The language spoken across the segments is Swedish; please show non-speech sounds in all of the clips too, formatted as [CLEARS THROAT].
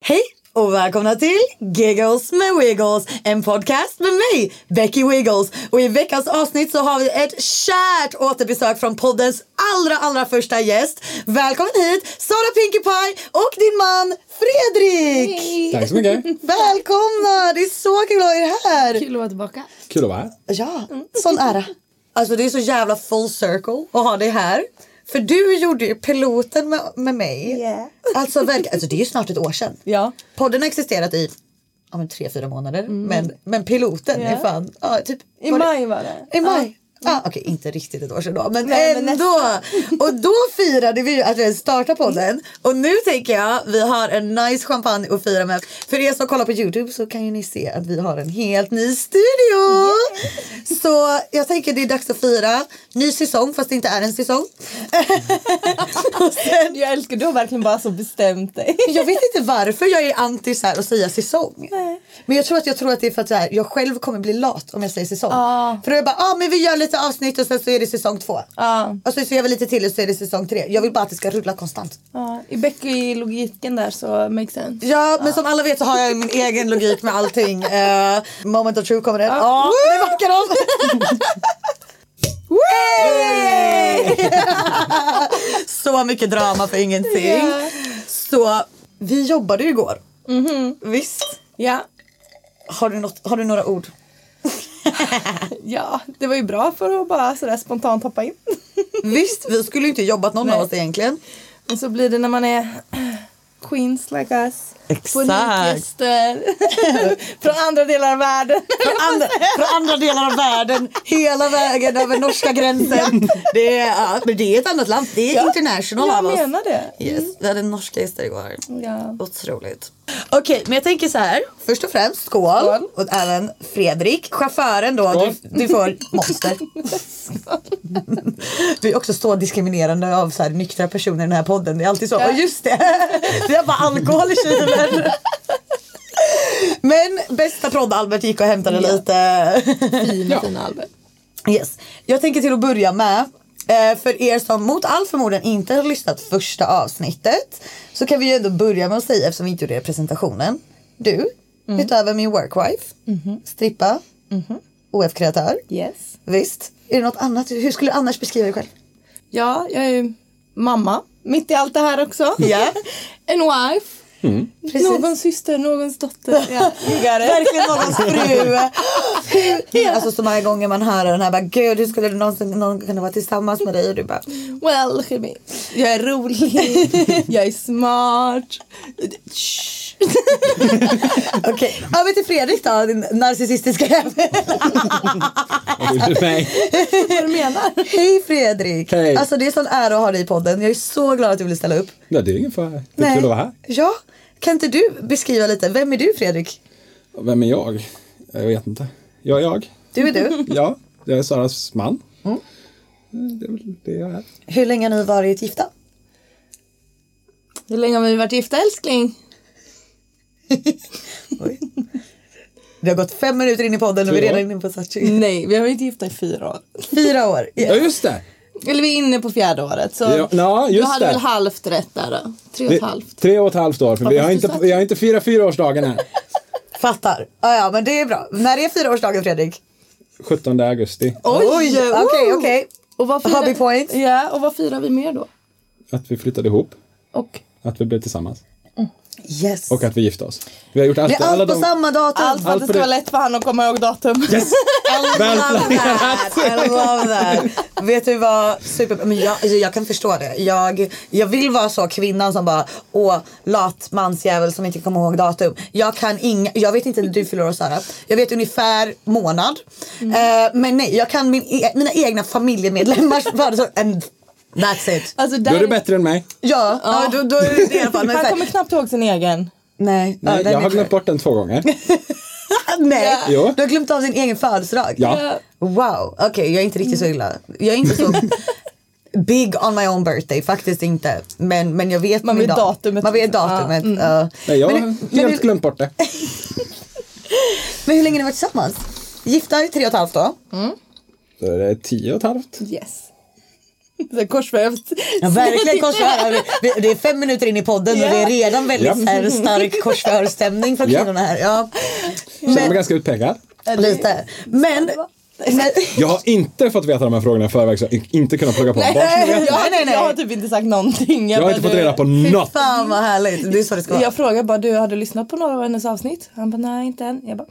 Hej och välkomna till Giggles med Wiggles, en podcast med mig, Becky Wiggles. Och i veckans avsnitt så har vi ett kärt återbesök från poddens allra, allra första gäst. Välkommen hit, Sara Pinkie Pie och din man Fredrik! Tack så mycket. Välkomna! Det är så kul att ha er här. Kul att vara tillbaka. Kul att vara här. Ja, sån ära. Alltså det är så jävla full circle att ha dig här. För du gjorde ju piloten med, med mig. Yeah. Alltså, alltså det är ju snart ett år sedan. [LAUGHS] Ja. Podden har existerat i ja, men tre, fyra månader. Men, men piloten är Ja. fan... Ja, typ, I var det- maj var det. I maj. Ja, Okej, inte riktigt ett år sedan då, men Nej, men ändå. [LAUGHS] och då firade vi att vi startade podden. Och nu tänker jag, vi har en nice champagne att fira med. För er som kollar på Youtube så kan ju ni se att vi har en helt ny studio. Så jag tänker det är dags att fira. Ny säsong, fast det inte är en säsong. [LAUGHS] sen, Jag älskar, du har verkligen bara så bestämt dig. [LAUGHS] jag vet inte varför jag är anti så här att säga säsong. Men jag tror att jag tror att det är för att här, jag själv kommer bli lat om jag säger säsong. För då är jag bara, ah, men vi gör lite avsnitt och sen så är det säsong två. Ja. Och så, så gör vi lite till och så är det säsong tre. Jag vill bara att det ska rulla konstant. Ja, I Becky-logiken där så makes sense. Ja, men som alla vet så har jag min egen logik med allting. [LAUGHS] Eh, moment of truth kommer det. Ja, det backar om. Yay! [LAUGHS] så mycket drama för ingenting. Så vi jobbade ju igår. Visst? Ja. Har du, något, har du några ord? [LAUGHS] ja, det var ju bra för att bara sådär spontant hoppa in. [LAUGHS] Visst, vi skulle ju inte jobbat någon Nej. av oss egentligen. Men så blir det när man är [CLEARS THROAT] queens like us. Exakt. Politgäster. [LAUGHS] Från andra delar av världen. Från andra, från andra delar av världen, hela vägen över norska gränsen. Det är, ja, men det är ett annat land, det är Ja. international Jag av oss. menar det. Yes, vi hade norska gäster igår. Ja. Otroligt. Okej, men jag tänker så här. Först och främst skål. Skål. Och även Fredrik, chauffören då. Du, du får monster. Du är också så diskriminerande av så här nyktra personer i den här podden. Det är alltid så. Ja. Och just det, vi har bara alkohol i kylen. Men bästa prodd-Albert gick och hämtade lite. Fina, fina Albert. Yes. Jag tänker till att börja med. Eh, För er som mot all förmodan inte har lyssnat första avsnittet. Så kan vi ju ändå börja med att säga eftersom vi inte gjorde det i presentationen. Du, utöver min workwife, strippa, OF-kreatör. Yes. Visst. Är det något annat? Hur skulle du annars beskriva dig själv? Ja, jag är ju mamma. Mitt i allt det här också. Ja. [LAUGHS] En wife. Precis. Någons syster, någons dotter. [LAUGHS] Ja. Verkligen någons fru. [LAUGHS] Alltså så många gånger man hör den här bara gud hur skulle någonsin någon kunna vara tillsammans med dig och du bara Well, look at me. Jag är rolig. [LAUGHS] jag är smart. Okej. Över till Fredrik då din narcissistiska jävel. Vad vill du mig? Vad du menar? Hej Fredrik! Hej. Alltså det är sån ära att ha dig i podden. Jag är så glad att du ville ställa upp. Ja, det är ingen fara. Det är kul att vara här. Ja, kan inte du beskriva lite, vem är du Fredrik? Vem är jag? Jag vet inte. Jag är jag. Du är du. [LAUGHS] Ja, jag är Saras man. Det är väl det jag är. Hur länge har ni varit gifta? Hur länge har vi varit gifta älskling? [LAUGHS] Det har gått fem minuter in i podden och vi är redan inne på Sachi. Nej, vi har varit gifta i fyra år. Fyra år. Ja, just det. Eller vi är inne på fjärde året. Så Ja, ja, du hade det. väl halvt rätt där då? Tre och ett halvt. Tre och ett halvt år, för vi Ja, har fast inte, vi har inte firat fyraårsdagen än. [LAUGHS] Fattar. Ja, ja, men det är bra. När är fyraårsdagen Fredrik? 17 augusti. Oj, okej, okej. Och vad firar- Hobby point. Ja, och vad firar vi mer då? Att vi flyttade ihop, Och att vi blev tillsammans Yes. och att vi gifte oss. Vi har gjort allt. det är allt på samma datum. allt för att Allt det ska det. vara lätt för han att komma ihåg datum. Yes! Väl planerat. I love that. Vet du vad? Super, men jag, alltså jag kan förstå det. Jag, jag vill vara så kvinnan som bara, åh, lat mansjävel som inte kommer ihåg datum. Jag kan inga, jag vet inte när du fyller år Sara. Jag vet ungefär månad. Eh, men nej, jag kan min, e- mina egna familjemedlemmars [LAUGHS] födelsedag. That's it. Alltså, Då är där, du bättre än mig. Ja, ja. då, då är det i alla fall. Men så han kommer knappt ihåg sin egen. nej, ja, Nej, den jag har glömt bort den två gånger. [LAUGHS] Nej, Jo. du har glömt av din egen födelsedag. Ja. Wow, okej jag är inte riktigt så illa. Jag är inte så [LAUGHS] big on my own birthday, faktiskt inte. Men, men jag vet Man min vet dag. datumet. Man vet datumet. Ja, mm. ja. Nej, jag har men, helt hur, glömt bort det. [LAUGHS] men hur länge har ni varit tillsammans? Gifta i tre och ett halvt då? Då är det tio och ett halvt. Yes. [LAUGHS] Så korsvävt. Ja, verkligen korsförhör. Det är fem minuter in i podden och det är redan väldigt Ja. här, stark korsförhörsstämning från Ja. kvinnorna här. Ja. Känner mig ganska utpekad. lite. Men, Jag har inte fått veta de här frågorna i förväg så jag inte kunnat plugga på dem. Ni jag, har, nej, nej. jag har typ inte sagt någonting. Jag har inte fått reda på något. fan vad härligt. Det är så det ska vara. Jag frågade bara, du har du lyssnat på några av hennes avsnitt? Han bara, nej inte än. Jag bara,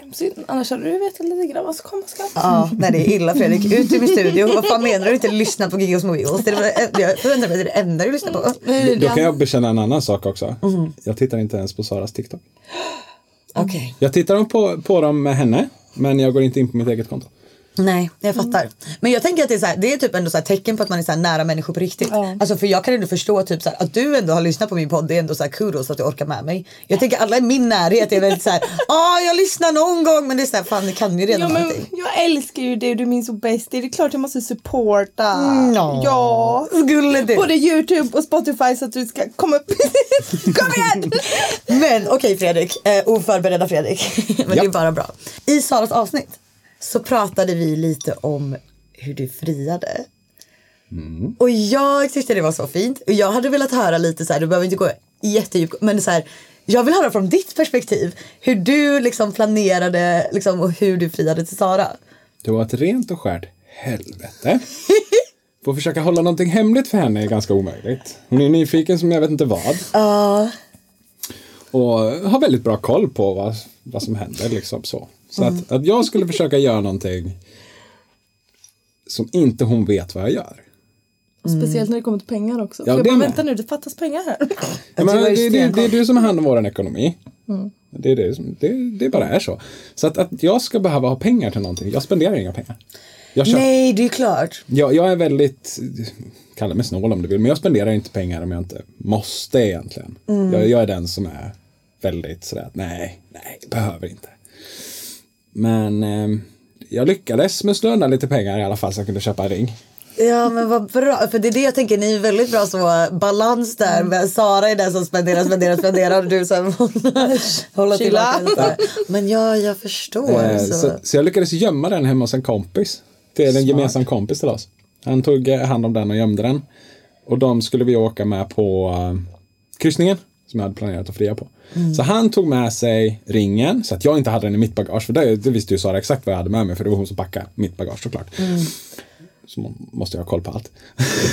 nej synd. Annars hade du vetat lite grann vad som komma skall. Ja, nej det är illa Fredrik. Ut ur min studio. Vad fan menar du inte lyssna på Giggos Mobiles? Det är det, jag förväntar mig det är det enda du lyssnar på. Då kan jag bekänna en annan sak också. Jag tittar inte ens på Saras TikTok. Okej. Jag tittar på, på dem med henne, men jag går inte in på mitt eget konto. Nej, jag fattar. Men jag tänker att det är, så här, det är typ ändå så här tecken på att man är så nära människor på riktigt. Ja. Alltså för jag kan ändå förstå typ så här, att du ändå har lyssnat på min podd. Det är ändå så här kudos att du orkar med mig. Jag tänker alla i min närhet är väldigt så här, ja [LAUGHS] jag lyssnar någon gång men det är så här, fan ni kan ju redan Ja, men jag älskar ju det, du är min så bäst. Det är klart jag måste supporta. Nå. Ja. Skulle du? Både Youtube och Spotify så att du ska komma upp. [LAUGHS] Kom igen! Men okej Fredrik, eh, oförberedda Fredrik. [LAUGHS] Men Ja. det är bara bra. I Saras avsnitt så pratade vi lite om hur du friade. Och jag tyckte det var så fint. Och jag hade velat höra lite så här, du behöver inte gå jättedjupt, men så här, jag vill höra från ditt perspektiv hur du liksom planerade liksom, och hur du friade till Sara. Det var ett rent och skärt helvete. [LAUGHS] Får försöka hålla någonting hemligt för henne är ganska omöjligt. Hon är nyfiken som jag vet inte vad. Ja, Och har väldigt bra koll på vad, vad som händer liksom så. Så att, att jag skulle försöka göra någonting som inte hon vet vad jag gör. Speciellt när det kommer till pengar också. Ja, jag det bara, med. vänta nu, det fattas pengar här. Ja, [LAUGHS] men det, ju det, det är du som har hand om vår ekonomi. Det, är det, som- det, det bara är så. Så att, att jag ska behöva ha pengar till någonting, jag spenderar inga pengar. Nej det är klart. jag, jag är väldigt, kalla mig snål om du vill, men jag spenderar inte pengar om jag inte måste egentligen. Jag, jag är den som är väldigt sådär nej, nej, behöver inte. Men eh, jag lyckades smussla undan lite pengar i alla fall så jag kunde köpa en ring. Ja men vad bra, för det är det jag tänker, ni är väldigt bra så balans där. Men Sara är den som spenderar, spenderar, spenderar och du som [LAUGHS] håller tillbaka lite. Men ja, jag förstår. Eh, så. så, så jag lyckades gömma den hemma hos en kompis. Till en gemensam kompis till oss. Han tog eh, hand om den och gömde den. Och de skulle vi åka med på uh, kryssningen. Som jag hade planerat att fria på. Så han tog med sig ringen. Så att jag inte hade den i mitt bagage. För det, det visste ju Sara exakt vad jag hade med mig. För det var hon som packade mitt bagage såklart. Så man måste jag ha koll på allt.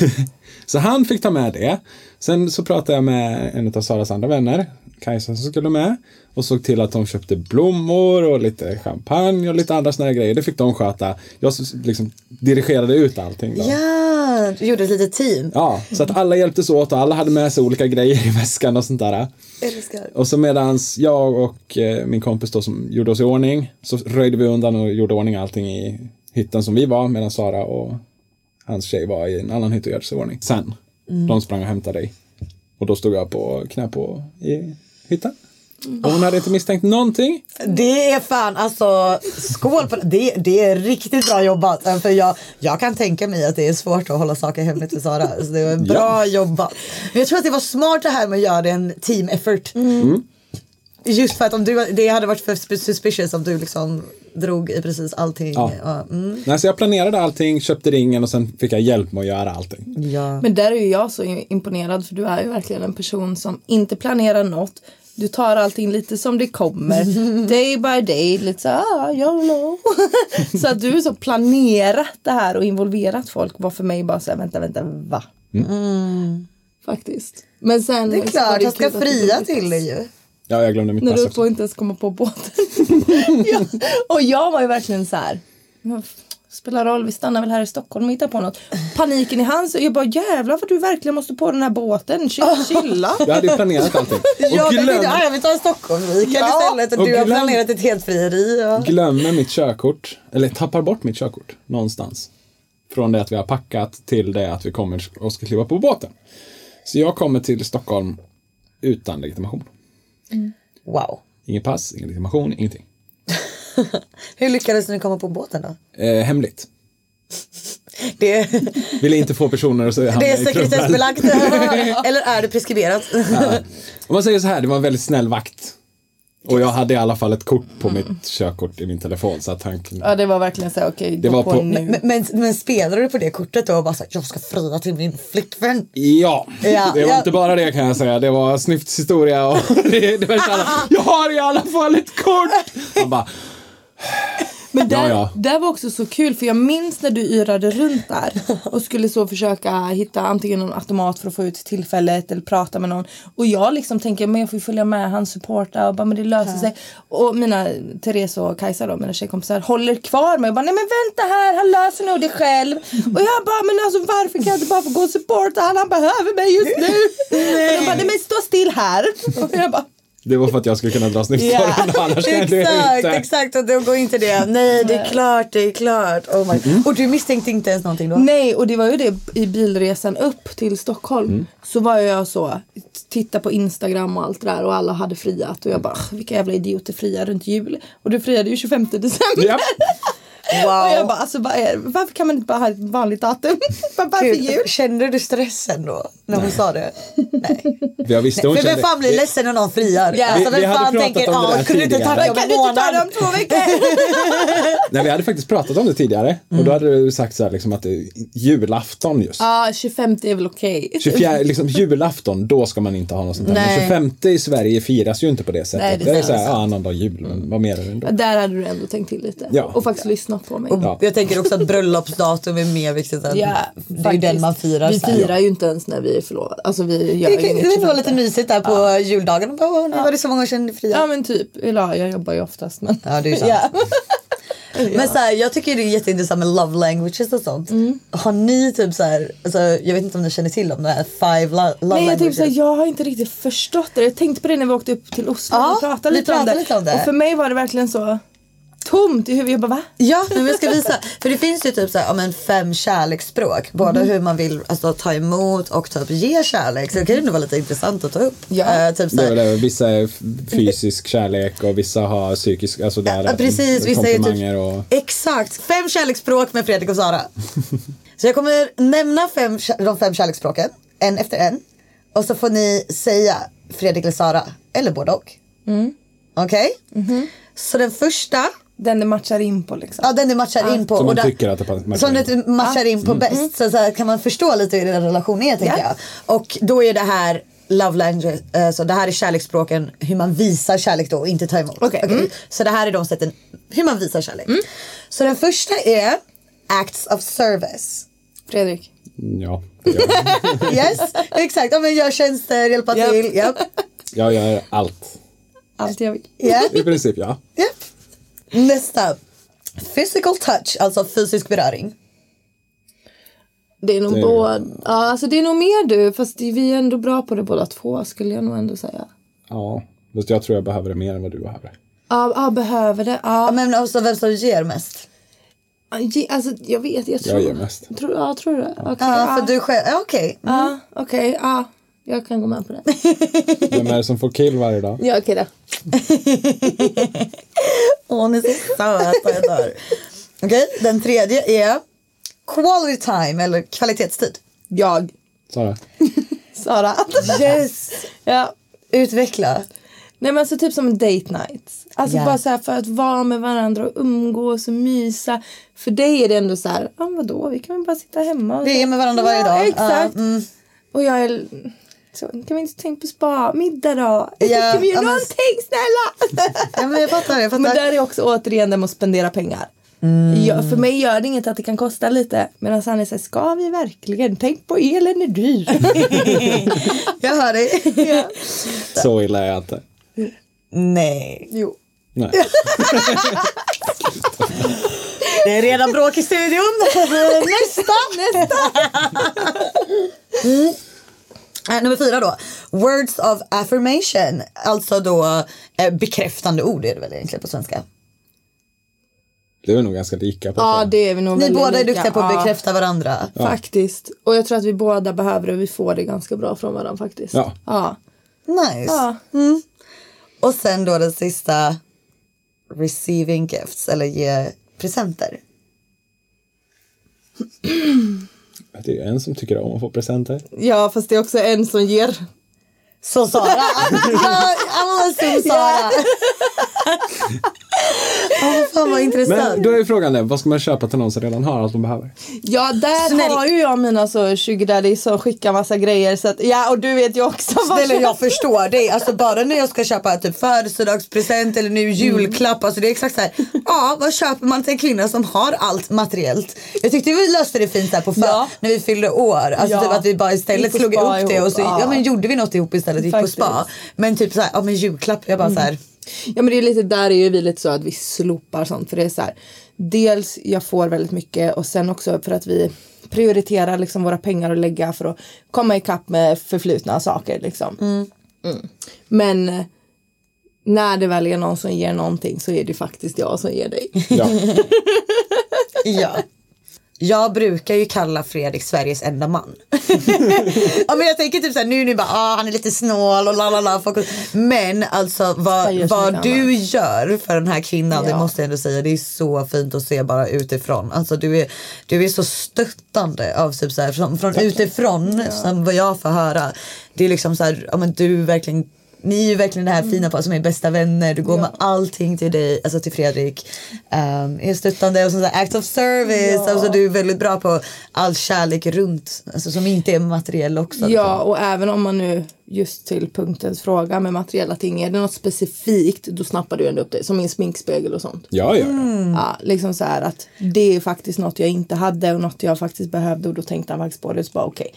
[LAUGHS] så han fick ta med det. Sen så pratade jag med en av Saras andra vänner, Kajsa som skulle med. Och såg till att de köpte blommor och lite champagne och lite andra såna här grejer. Det fick de sköta. Jag liksom dirigerade ut allting. Då. Ja, du gjorde ett litet team. Ja, så att alla hjälptes åt och alla hade med sig olika grejer i väskan och sånt där. Älskar. Och så medans jag och eh, min kompis då som gjorde oss i ordning så röjde vi undan och gjorde ordning allting i hytten som vi var medan Sara och hans tjej var i en annan hytt och gjorde sig i ordning. Sen, de sprang och hämtade dig. Och då stod jag på knä på i hytten. Och hon hade inte misstänkt någonting. Det är fan alltså skål på det. Det, är riktigt bra jobbat. För jag, jag kan tänka mig att det är svårt att hålla saker hemligt för Sara. Så det var bra jobbat. Men jag tror att det var smart det här med att göra det en team effort. Just för att om du, det hade varit för suspicious om du liksom drog i precis allting. Ja. Mm. Nej, så jag planerade allting, köpte ringen och sen fick jag hjälp med att göra allting. ja. Men där är ju jag så imponerad för du är ju verkligen en person som inte planerar något. Du tar allting lite som det kommer. [LAUGHS] Day by day. Lite så ah, YOLO. [LAUGHS] så att du så planerat det här och involverat folk var för mig bara så här, vänta, vänta, va? Faktiskt. Men sen Det är klart, jag ska fria till det ju. Ja, jag glömde mitt När pass du också. får inte ens komma på båten. [LAUGHS] ja. Och jag var ju verkligen så här. "Men f- Spelar roll, vi stannar väl här i Stockholm och hittar på något. Paniken i hans, jag bara jävlar vad du verkligen måste på den här båten. Chill, chilla. Jag hade ju planerat allting. [LAUGHS] Jag Och tänkte glöm, ah, jag vill ta en Stockholmsweekend Ja. istället och, Och du har glöm- planerat ett helt frieri. Ja. glömmer mitt körkort, eller tappar bort mitt körkort någonstans. Från det att vi har packat till det att vi kommer och ska kliva på båten. Så jag kommer till Stockholm utan legitimation. Wow. Ingen pass, ingen legitimation, ingenting. [LAUGHS] Hur lyckades ni komma på båten då? Eh, hemligt. [LAUGHS] Det, Ville inte få personer att hamna det är sekretessbelagt. [LAUGHS] Eller är det preskriberat? Om man säger så här, det var en väldigt snäll vakt. Och jag hade i alla fall ett kort på mitt körkort i min telefon så att han kunde... Ja det var verkligen så här, okej Det gå var på, på- nu. Men, men, men spelade du på det kortet då och bara så här, jag ska fria till min flickvän? Ja, Ja, det var ja. inte bara det kan jag säga. Det var Snyfts historia och [LAUGHS] det, det var så alla, Jag har i alla fall ett kort! Han bara, Men där, Ja, ja. där var också så kul för jag minns när du yrade runt där och skulle så försöka hitta antingen någon automat för att få ut tillfället eller prata med någon. Och jag liksom tänker men jag får ju följa med han supporta och bara men det löser sig. Och mina Therese och Kajsa då, mina tjejkompisar håller kvar mig och bara nej men vänta här han löser nog det själv. Och jag bara men alltså varför kan jag inte bara få gå och supporta han han behöver mig just nu. [LAUGHS] Och de bara nej men stå still här. Och jag bara det var för att jag skulle kunna dra Snyftdörren annars kan exakt, inte. exakt. Och då går inte det. Nej, det är klart, det är klart. Oh my. Mm. Och du misstänkte inte ens någonting då? Nej och det var ju det i bilresan upp till Stockholm. Mm. Så var jag så, titta på Instagram och allt det där och alla hade friat och jag bara "Ah, vilka jävla idioter friar runt jul. Och du friade ju 25 december. Japp. [LAUGHS] Wow. Och jag bara alltså varför kan man inte bara ha ett vanligt datum? [LAUGHS] Varför Gud, jul? Kände du stressen då? När hon sa det? Nej. Jag visste hon För vem fan blir ledsen när någon friar? Ja. Alltså, Vi- vi hade pratat tänker, om det där kunde inte tidigare. tacka om Kan du inte ta det om två veckor? [LAUGHS] Nej, vi hade faktiskt pratat om det tidigare. Och då hade du sagt så här liksom att det är julafton just. Ja 25 är väl okej. 24, liksom julafton, då ska man inte ha något sånt där. Nej. Men 25 i Sverige firas ju inte på det sättet. Nej, det är det är så här, det ja, annandag jul, men vad mer är det ändå? Där hade du ändå tänkt till lite. Ja. Och faktiskt lyssnat på mig. Och Ja. Jag tänker också att bröllopsdatum är mer viktigt än Ja, det är ju faktiskt. den man firar. Vi så här. firar ju inte ens när vi är förlovade. Alltså vi gör Det kan inget det kan vara 25. lite mysigt där på juldagen. Och bara, åh, nu var det så många år sedan Ja men typ, eller ja, jag jobbar ju oftast men. Ja, det är ju sant. Ja. [LAUGHS] Men så här, jag tycker det är jätteintressant med love languages och sånt. Mm. Har ni typ så här, alltså, jag vet inte om ni känner till om det här five lo- love Nej jag languages? tänkte såhär, jag har inte riktigt förstått det. Jag tänkte på det när vi åkte upp till Oslo Ja, och pratade vi lite, om, pratade det. lite om det. Och för mig var det verkligen så tomt i huvudet. Jag bara va? Ja, men jag ska visa. För det finns ju typ så här, ja, men fem kärleksspråk. Både Mhm. hur man vill alltså, ta emot och typ ge kärlek. Så det kan ju vara lite intressant att ta upp. Ja. Eh, typ så Det är här, det, vissa är fysisk kärlek och vissa har psykisk, alltså där Ja, precis, vissa är typ, och... Exakt, fem kärleksspråk med Fredrik och Sara. [LAUGHS] så jag kommer nämna fem, de fem kärleksspråken, en efter en. Och så får ni säga Fredrik eller Sara, eller både och. Mm. Okej? Mhm. Så den första, Den det matchar in på liksom. ja den du matchar in på. Som och man där- tycker att det matchar Som in. det matchar in på bäst. Så, så här, kan man förstå lite hur den relationen är tänker Ja. jag. Och då är det här love language, eh, så det här är kärleksspråken, hur man visar kärlek då och inte ta emot. Okej. Mm. Så det här är de sätten, hur man visar kärlek. Så den första är acts of service. Fredrik. Ja, det. [LAUGHS] Yes, exakt. Ja, men gör tjänster, hjälpa Japp. till. Japp. [LAUGHS] jag gör allt. Allt jag vill. Ja. I princip ja. Japp. Nästa. Physical touch, alltså fysisk beröring. Det är nog Det är- båda. Ja, alltså det är nog mer du. Fast vi är ändå bra på det båda två skulle jag nog ändå säga. Ja, fast jag tror jag behöver det mer än vad du behöver. Ja, ja behöver det. Ja, Ja, men också vem som ger mest. ge- alltså jag vet. Jag tror. ger mest. Tror, ja, tror du det? Okej. Ja, för du själv, okej. Ja, okej. ja. Jag kan gå med på det. Vem är det som får kill varje dag? Ja, okej då. [LAUGHS] Åh, hon är så söt. jag dör. Okej, den tredje är quality time eller kvalitetstid. Jag. Sara? [LAUGHS] Sara. Yes. ja. Utveckla. Nej men alltså typ som en date night. Alltså Ja. bara så här för att vara med varandra och umgås och mysa. För dig är det ändå så här, ja vadå vi kan väl bara sitta hemma. Och Vi är med varandra varje ja, dag. Exakt. Ja, mm. Och jag är så, kan vi inte tänka på spa, middag då? Ja, [LAUGHS] kan vi göra någonting snälla? Ja, men jag fattar, jag [LAUGHS] fattar. men där är också återigen det med att spendera pengar. Ja, för mig gör det inget att det kan kosta lite. Medan han är såhär, ska vi verkligen? Tänk på elen är dyr. [LAUGHS] Jag hör dig. ja. Så illa är jag inte. Nej. Jo. Nej. Det är redan bråk i studion. Nästa! Nästa! Mm. Äh, nummer fyra då. Words of affirmation. Alltså då eh, bekräftande ord är det väl egentligen på svenska. Det är vi nog ganska lika på. Ja det är vi nog Ni väldigt båda är lika. duktiga på att Ja. bekräfta varandra. Faktiskt. Och jag tror att vi båda behöver det. Vi får det ganska bra från varandra faktiskt. Ja. Ja. Nice. Ja. Och sen då den sista. Receiving gifts eller ge presenter. [CLEARS THROAT] Det är en som tycker om att få presenter. ja fast det är också en som ger. Så [LAUGHS] Sara. ja, så [LAUGHS] Sara. Åh, fan vad intressant. Men då är frågan det, vad ska man köpa till någon som redan har allt de behöver? Ja där Snäll. har ju jag mina så sugar daddy som skickar massa grejer. Så att, ja och du vet ju också. vad- Snälla jag förstår dig. Alltså bara när jag ska köpa typ födelsedagspresent eller nu julklapp. Alltså det är exakt så här. Ja vad köper man till en kvinna som har allt materiellt? Jag tyckte vi löste det fint så här på för, Ja. när vi fyllde år. Alltså Ja. typ att vi bara istället slog upp det ihop, och så ja. ja. men gjorde vi något ihop istället. Gick Faktiskt. på spa. Men typ så här, ja men julklapp. Jag bara så här. Ja men det är lite där är ju vi lite så att vi slopar sånt för det är så här. Dels jag får väldigt mycket och sen också för att vi prioriterar liksom våra pengar att lägga för att komma ikapp med förflutna saker liksom. Mm. Men eh, när det väl är någon som ger någonting så är det faktiskt jag som ger dig. Ja. [LAUGHS] Ja. Jag brukar ju kalla Fredrik Sveriges enda man. [LAUGHS] ja, men jag tänker typ såhär nu ni bara ah, han är lite snål och la la la. folk- Men alltså vad, vad du gör för den här kvinnan det Ja. måste jag ändå säga. Det är så fint att se bara utifrån. Alltså du är, du är så stöttande av typ såhär från, från utifrån som vad jag får höra. Det är liksom såhär, ja men du verkligen ni är ju verkligen det här fina par som är bästa vänner. Du går med allting till dig, alltså till Fredrik. Um, är stöttande och sån där act of service. Alltså du är väldigt bra på all kärlek runt. Alltså som inte är materiell också. Ja och även om man nu just till punktens fråga med materiella ting är det något specifikt då snappar du ändå upp det som min sminkspegel och sånt. Gör det. Mm. Ja, liksom så här att det är faktiskt något jag inte hade och något jag faktiskt behövde och då tänkte han faktiskt på det så bara okej.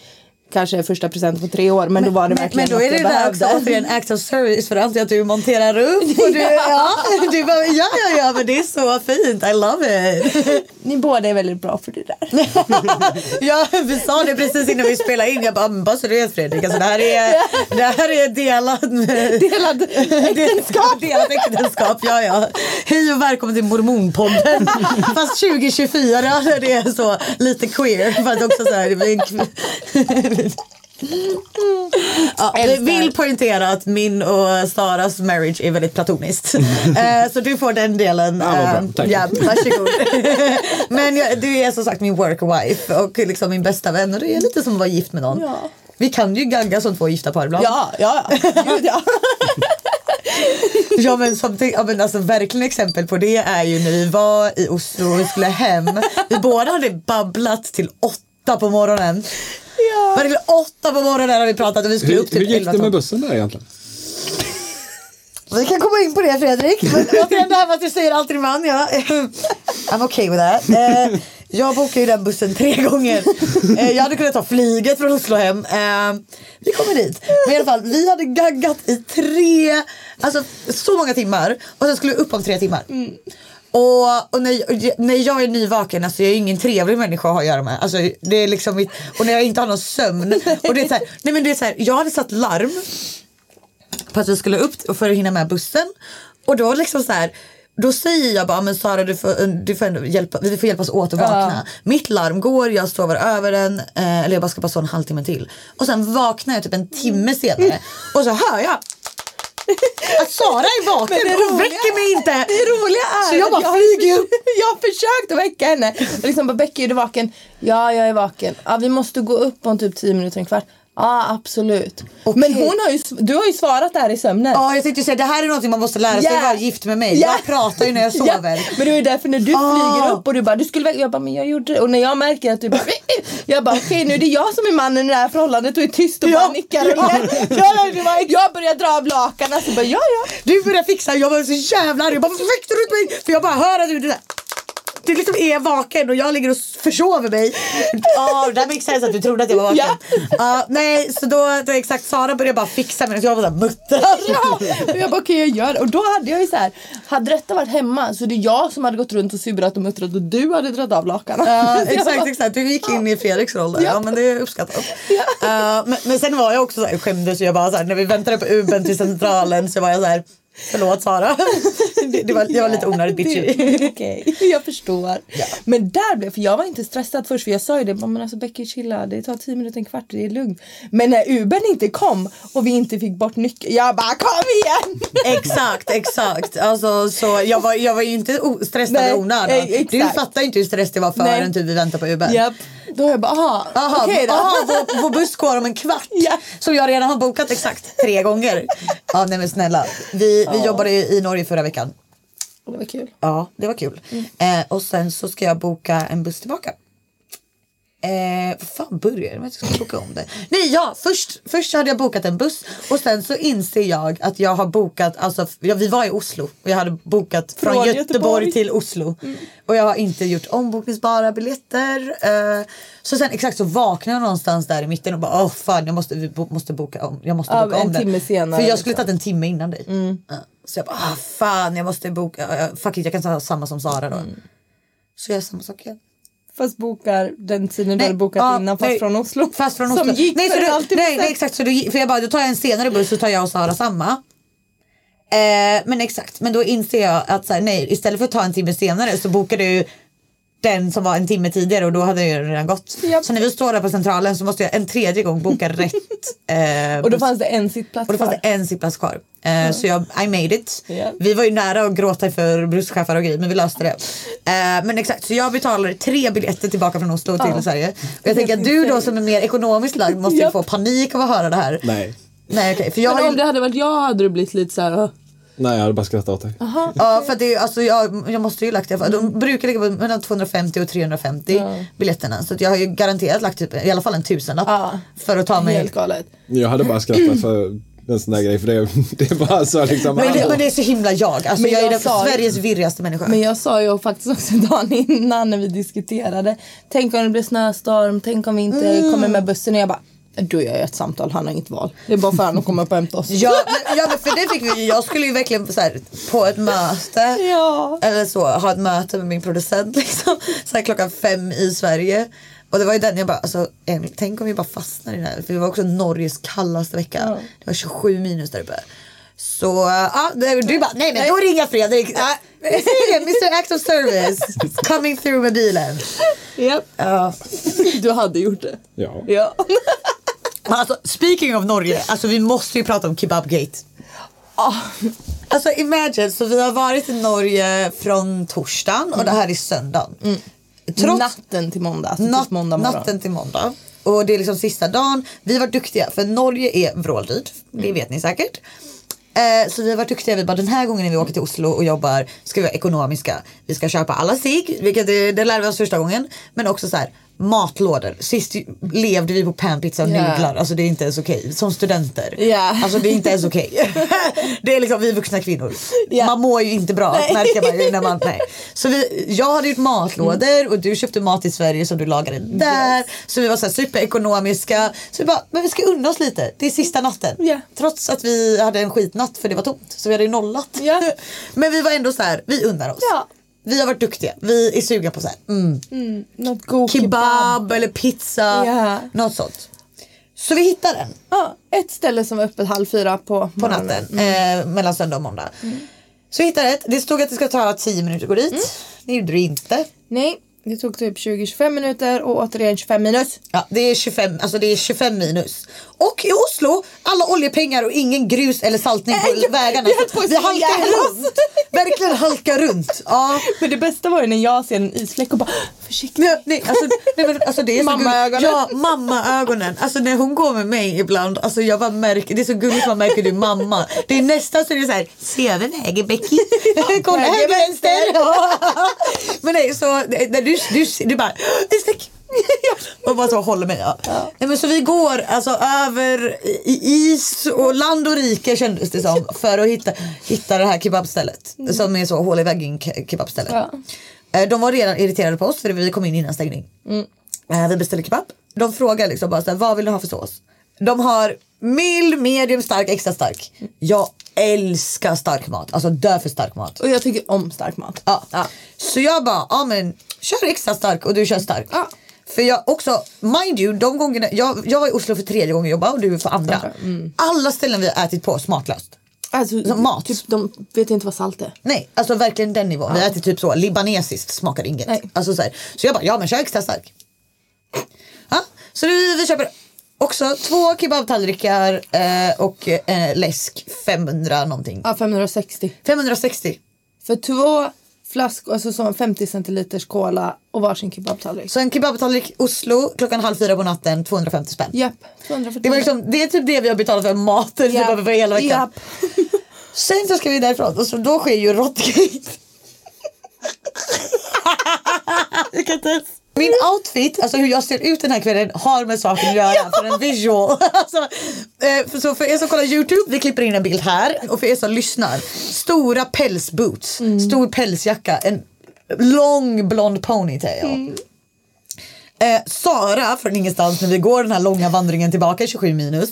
Kanske första presenten på tre år men, då var det men, verkligen men då är det jag där också behövde. återigen act of service för alltid att du monterar upp. Och du, [LAUGHS] ja. du bara, ja ja ja men det är så fint, I love it. [LAUGHS] Ni båda är väldigt bra för det där. [LAUGHS] Ja, vi sa det precis innan vi spelade in. Jag bara, men bara så du vet Fredrik, alltså, det här är, det här är delad, Delad äktenskap. delat äktenskap. Ja, ja. Hej och välkommen till Mormonpodden. Fast 2024 där det är så lite queer. För att också så här, Ja, Älskar. vill poängtera att min och Saras marriage är väldigt platoniskt. [LAUGHS] Eh, så du får den delen. Ja, bra. Eh, Tack. Ja, varsågod. [LAUGHS] Men jag, du är som sagt min work wife och liksom min bästa vän och det är lite som att vara gift med någon. Ja. Vi kan ju gagga som två gifta par ibland. Ja, ja, ja. Gud, ja. [LAUGHS] Ja men, som, ja, men alltså, verkligen exempel på det är ju när vi var i Oslo och vi skulle hem. Vi båda hade babblat till åtta på morgonen. Ja. Var det till åtta på morgonen hade vi pratat och vi skulle Hur, upp till hur gick 11 det med bussen där egentligen? Vi kan komma in på det Fredrik. [LAUGHS] Men återigen det här med att du säger allt din man. Ja. [LAUGHS] I'm okay with that. Eh, jag bokade ju den bussen tre gånger. Eh, jag hade kunnat ta flyget från Oslo hem. Eh, vi kommer dit. Men i alla fall, vi hade gaggat i tre, alltså så många timmar. Och sen skulle vi upp om tre timmar. Och, och när, när jag är nyvaken, alltså jag är ingen trevlig människa att ha att göra med. Alltså, det är liksom mitt, och när jag inte har någon sömn. Och det är så här, nej men det är så här, jag hade satt larm på att vi skulle upp för att hinna med bussen. Och då liksom så här då säger jag bara, men Sara du får, du får ändå hjälpa, vi får hjälpas åt att vakna. Mitt larm går, jag sover över den, eh, eller jag bara ska bara sova en halvtimme till. Och sen vaknar jag typ en timme senare och så hör jag att Sara är vaken Men det roliga- väcker mig inte. Det roliga är Så jag bara har flyger upp. [LAUGHS] Jag har försökt att väcka henne. Och liksom bara Becky är du vaken? Ja jag är vaken. Ja vi måste gå upp om typ 10 minuter, en kvart. Ja absolut. Men hon har ju, du har ju svarat där i sömnen. Ja, jag tänkte säga det här är något man måste lära sig Ja. att vara gift med mig. Ja. Jag pratar ju när jag [LAUGHS] Ja, sover. men det ju därför när du Ah. flyger upp och du bara du skulle jag bara men jag gjorde det och när jag märker att du bara [LAUGHS] jag bara okej nu är det jag som är mannen i det här förhållandet och är tyst och Ja. bara nickar och Ja. Ja, det var- Jag börjar dra av lakanen så bara ja ja. Du börjar fixa, jag var så jävla arg. Jag bara, varför väckte du inte mig? För jag bara hör att du det där. Du liksom är vaken och jag ligger och försover mig. Ja, det makes sense att du trodde att jag var vaken. Ja. nej, så då, då exakt Sara började bara fixa. Så jag var såhär muttrar. Ja, och jag bara okej jag gör det. Och då hade jag ju så här, hade detta varit hemma så det är jag som hade gått runt och surat och muttrat och du hade dragit av lakanen. Ja, [LAUGHS] jag exakt, exakt. Du gick in i Fredriks roll där. Ja, Ja. men det är uppskattat. Ja, men, men sen var jag också så här, skämdes jag bara så här, när vi väntade på Ubern till centralen så var jag så här, förlåt Sara. [LAUGHS] Det, var, det var lite onödigt bitchy. Okej, [LAUGHS] jag förstår. Men där blev, för jag var inte stressad först för jag sa ju det, men alltså Becky chilla, det tar 10 minuter, en kvart, det är lugnt. Men när Ubern inte kom och vi inte fick bort nyckeln, jag bara kom igen! [LAUGHS] Exakt, exakt. Alltså, så jag, var, jag var ju inte stressad i onödan. exakt. Du fattar inte hur stress det var förrän typ vi väntade på Uber. Japp. Då jag bara, aha, Aha, okej då. aha vår, vår buss går om en kvart. Ja. Som jag redan har bokat exakt tre gånger. Ja nej men snälla. Vi, vi jobbade i i Norge förra veckan. Det var kul. Ja det var kul. Mm. Eh, och sen så ska jag boka en buss tillbaka. Eh, vad fan börjar det med jag ska boka om det? Nej ja, först, först hade jag bokat en buss och sen så inser jag att jag har bokat, alltså ja, vi var i Oslo och jag hade bokat från, Från Göteborg, Göteborg. Mm. till Oslo. Och jag har inte gjort ombokningsbara biljetter. Eh, så sen exakt så vaknade jag någonstans där i mitten och bara åh fan jag måste, vi måste boka om, jag måste Ja, boka om timme senare, För jag skulle liksom. tagit en timme innan dig. Ja. Så jag bara ah, fan jag måste boka, uh, fuck it jag kan ta samma som Sara då. Mm. Så jag gör samma sak igen. Fast bokar den tiden du hade bokat ja, innan fast nej, från Oslo. Fast från Som Oslo. gick nej, för så halvtimme nej, nej exakt så då, för jag bara då tar jag en senare buss så tar jag och Sara samma. Eh, men exakt, men då inser jag att så här, nej istället för att ta en timme senare så bokar du den som var en timme tidigare och då hade jag ju redan gått. Japp. Så när vi står där på centralen så måste jag en tredje gång boka [LAUGHS] rätt. Eh, Och då fanns det en sittplats och då fanns kvar. det en sittplats kvar. Eh, Så jag, I made it. Ja. Vi var ju nära att gråta för busschefer och grejer men vi löste det. Eh, men exakt, så jag betalade tre biljetter tillbaka från Oslo till Sverige. Och jag tänker att du då som är mer ekonomiskt lagd måste ju Japp. få panik av att höra det här. Nej. Nej okej, för jag har Men ju, om det hade varit jag hade du blivit lite såhär, "Åh." Nej, jag hade bara skrattat åt dig. Ja för att det är, alltså, jag, jag måste ju lagt det. De brukar ligga på mellan 250 och 350 biljetterna. Så att jag har ju garanterat lagt typ, i alla fall en tusenlapp. Ja. För att ta mig. helt galet. Jag hade bara skrattat för en sån där grej. För det, [LAUGHS] det är bara så liksom. Men det, men det är så himla jag. Alltså, Men jag är jag den, sa Sveriges virrigaste människa. Men jag sa ju faktiskt också [LAUGHS] dagen innan när vi diskuterade. Tänk om det blir snöstorm, tänk om vi inte Mm. kommer med bussen. Och jag bara, då gör jag ett samtal, han har inget val. Det är bara för honom att komma upp och hämta oss. [LAUGHS] Ja, men, ja men för det fick vi. Jag skulle ju verkligen så här, på ett möte. Ja. Eller så ha ett möte med min producent liksom. Så här, klockan fem i Sverige. Och det var ju den jag bara, alltså, en, tänk om vi bara fastnar i den här. För det var också Norges kallaste vecka. Det var 27 minus där uppe. Så ja, du bara, nej men då ringer jag Fredrik. Ja, det, Mr Act of Service. Coming through med bilen. Japp. Ja. Du hade gjort det. Ja. Ja. [LAUGHS] Men Alltså, speaking of Norge, alltså vi måste ju prata om Kebabgate. Ah. Alltså imagine, så vi har varit i Norge från torsdagen och det här är söndagen. Trots Natten till måndag. Alltså typ måndag morgon. natten till måndag. Och det är liksom sista dagen. Vi var duktiga för Norge är vråldyrt. Det vet ni säkert. Eh, så vi har varit duktiga. Vi bara den här gången när vi åker till Oslo och jobbar ska vi vara ekonomiska. Vi ska köpa alla sig, vilket det, det lärde vi oss första gången. Men också så här matlådor. Sist levde vi på panpizza och Ja. nudlar. Alltså det är inte ens okej. Som studenter. Ja. Alltså det är inte ens okej. [LAUGHS] det är liksom vi vuxna kvinnor. Ja. Man mår ju inte bra Nej. märker man ju när man, nej. [LAUGHS] Så vi, jag hade gjort matlådor och du köpte mat i Sverige som du lagade där. Så vi var så här superekonomiska. Så vi bara, men vi ska unna oss lite. Det är sista natten. Ja. Trots att vi hade en skitnatt för det var tomt. Så vi hade ju nollat. [LAUGHS] Men vi var ändå så här, vi unnar oss. Vi har varit duktiga. Vi är sugna på så här, mm, Något god kebab, eller pizza. Ja. Något sånt. Så vi hittade den Ja, ett ställe som var öppet halv fyra på, på natten. Eh, mellan söndag och måndag. Så jag hittade ett. Det stod att det ska ta 10 minuter att gå dit. Mm. Det gjorde det inte. Nej, det tog typ 20-25 minuter och återigen 25 minus. Ja, det är 25, alltså det är 25 minus. Och i Oslo, alla oljepengar och ingen grus eller saltning på vägarna. vi halkar runt. Verkligen halkar runt. Ja. Men det bästa var ju när jag ser en isfläck och bara försiktigt. Nej, nej, alltså, nej, men, alltså det är så Mammaögonen. Ja, mammaögonen. Alltså när hon går med mig ibland, alltså jag bara märker, det är så gulligt man märker du mamma. Det är nästan så det är så här, se över vägen Becky. [LAUGHS] Kolla höger, vänster. Men nej, så när du, du, du bara, isfläck. [LAUGHS] Och bara så håller mig. Ja. Nej, men så vi går alltså över i is och land och rike kändes det som [LAUGHS] för att hitta, hitta det här kebabstället. Som är så hål i väggen ke- kebabstället. Ja. Eh, De var redan irriterade på oss för vi kom in innan stängning. Eh, Vi beställde kebab. De frågar liksom bara så här, vad vill du ha för sås? De har mild, medium, stark, extra stark. Jag älskar stark mat. Alltså dö för stark mat. Och jag tycker om stark mat. Ja. Så jag bara, ja men kör extra stark och du kör stark. Ja. För jag också, mind you, de gångerna, jag, jag var i Oslo för tredje gången jag jobbade och du för andra. Alla ställen vi har ätit på smaklöst. Alltså, Som mat. Typ, de vet inte vad salt är. Nej, alltså verkligen den nivån. Vi har ätit typ så, libanesiskt smakar inget. Nej. Alltså, så, här. så jag bara, ja men kör extra stark. Ja, så vi, vi köper också två kebabtallrikar eh, och eh, läsk 500 någonting. Ja, 560. 560. För två flaskor, alltså som 50 centiliters cola och varsin kebabtallrik. Så en kebabtallrik Oslo klockan halv fyra på natten 250 spänn. Japp, 240. Det, var liksom, det är typ det vi har betalat för maten Japp. typ för hela veckan. Japp. [LAUGHS] Sen så ska vi därifrån och så då sker ju råttgate. [LAUGHS] Jag kan inte ens. Min outfit, alltså hur jag ser ut den här kvällen har med saken att göra för en visual. [LAUGHS] Alltså, eh, för, så för er som kollar Youtube, vi klipper in en bild här och för er som lyssnar. Stora pälsboots, stor pälsjacka, en lång blond ponytail. Eh, Sara från ingenstans när vi går den här långa vandringen tillbaka 27 minus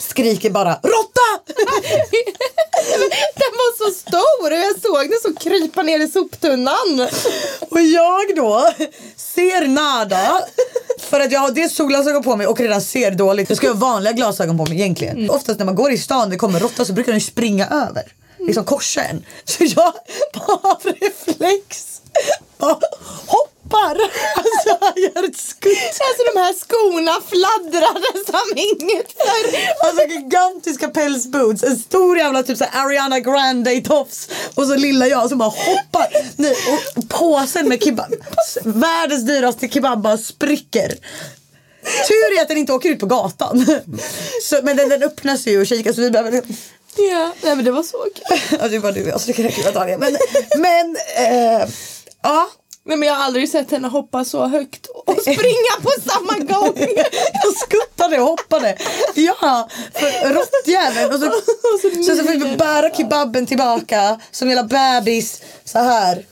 skriker bara råtta! [LAUGHS] Den var så stor och jag såg den så krypa ner i soptunnan. Och jag då ser nada för att jag har dels solglasögon på mig och redan ser dåligt. Jag ska ha vanliga glasögon på mig egentligen. Oftast när man går i stan det kommer råtta så brukar den springa över. Liksom korsa en. Så jag bara av reflex bara hoppar. Alltså jag gör ett skutt. Alltså de här skorna fladdrade som inget förr. Alltså gigantiska pälsboots, en stor jävla typ så Ariana Grande tofs och så lilla jag som bara hoppar. Nej, och påsen med kebab, världens dyraste kebab bara spricker. Tur är att den inte åker ut på gatan. Så, men den, den öppnar sig ju och kikar så vi behöver... Ja, nej men det var så kul. Ja, det var du och jag så det kan räcka antagligen. Men, men eh, ja. Nej men jag har aldrig sett henne hoppa så högt och springa på samma gång. Jag [LAUGHS] skuttade och hoppade. Ja, för råttjäveln. Och så, så, så fick vi bära kebaben tillbaka som hela bebis så här.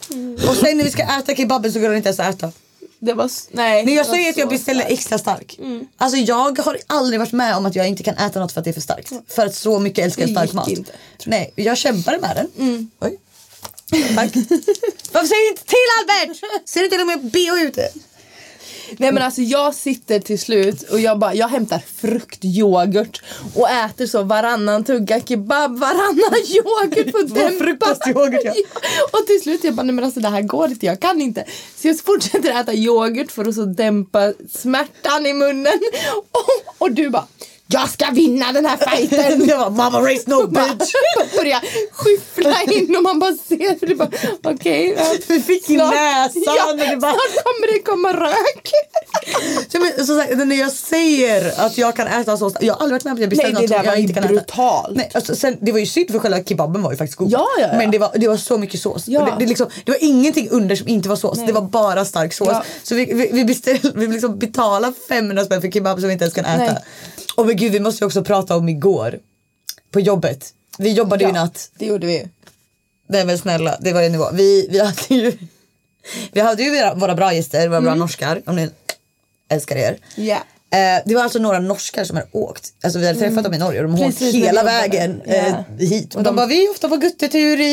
Och sen när vi ska äta kebaben så går det inte ens att äta. Det var, nej. Men jag säger att jag beställer extra stark. Alltså jag har aldrig varit med om att jag inte kan äta något för att det är för starkt. För att så mycket älskar jag stark mat. inte, Nej, jag kämpade med den. Oj. Tack. Varför säger du inte till Albert? Ser du till och med bh ute? Nej men alltså jag sitter till slut och jag bara, jag hämtar fruktyoghurt och äter så varannan tugga kebab, varannan [LAUGHS] yoghurt på frukostyoghurt, ja. [LAUGHS] Och till slut jag bara, nej men alltså det här går inte, jag kan inte. Så jag fortsätter äta yoghurt för att så dämpa smärtan i munnen. [LAUGHS] Och, och du bara, jag ska vinna den här fighten. [LAUGHS] Jag bara, mamma race no bitch. [LAUGHS] börja skyffla in och man bara ser för det bara okej. ja, [LAUGHS] Vi fick i näsan Ja, och det bara... snart kommer det komma rök. Så, men, så sagt, när jag säger att jag kan äta så jag har aldrig varit med om att jag beställer Nej, det något som jag inte kan brutalt. äta. Nej, alltså, sen, det var ju synd för själva kebaben var ju faktiskt god. Ja, ja, ja. Men det var, det var så mycket sås. Ja. Det, det, liksom, det var ingenting under som inte var sås. Det var bara stark sås. Ja. Så vi, vi, vi, beställ, vi liksom betalade 500 spänn för kebab som vi inte ens kan äta. Nej. Och men gud vi måste ju också prata om igår. På jobbet. Vi jobbade ju i natt. Det gjorde vi. Nej men snälla, det var ju nivå. Vi, vi hade ju Vi hade ju våra, våra bra gäster, våra bra norskar. Om ni älskar er. Ja. Eh, det var alltså några norskar som hade åkt. Alltså vi hade träffat dem i Norge och de Precis, när vi hela jobbade. vägen eh, Ja. hit. Och, de, bara, vi är ofta på guttetur i,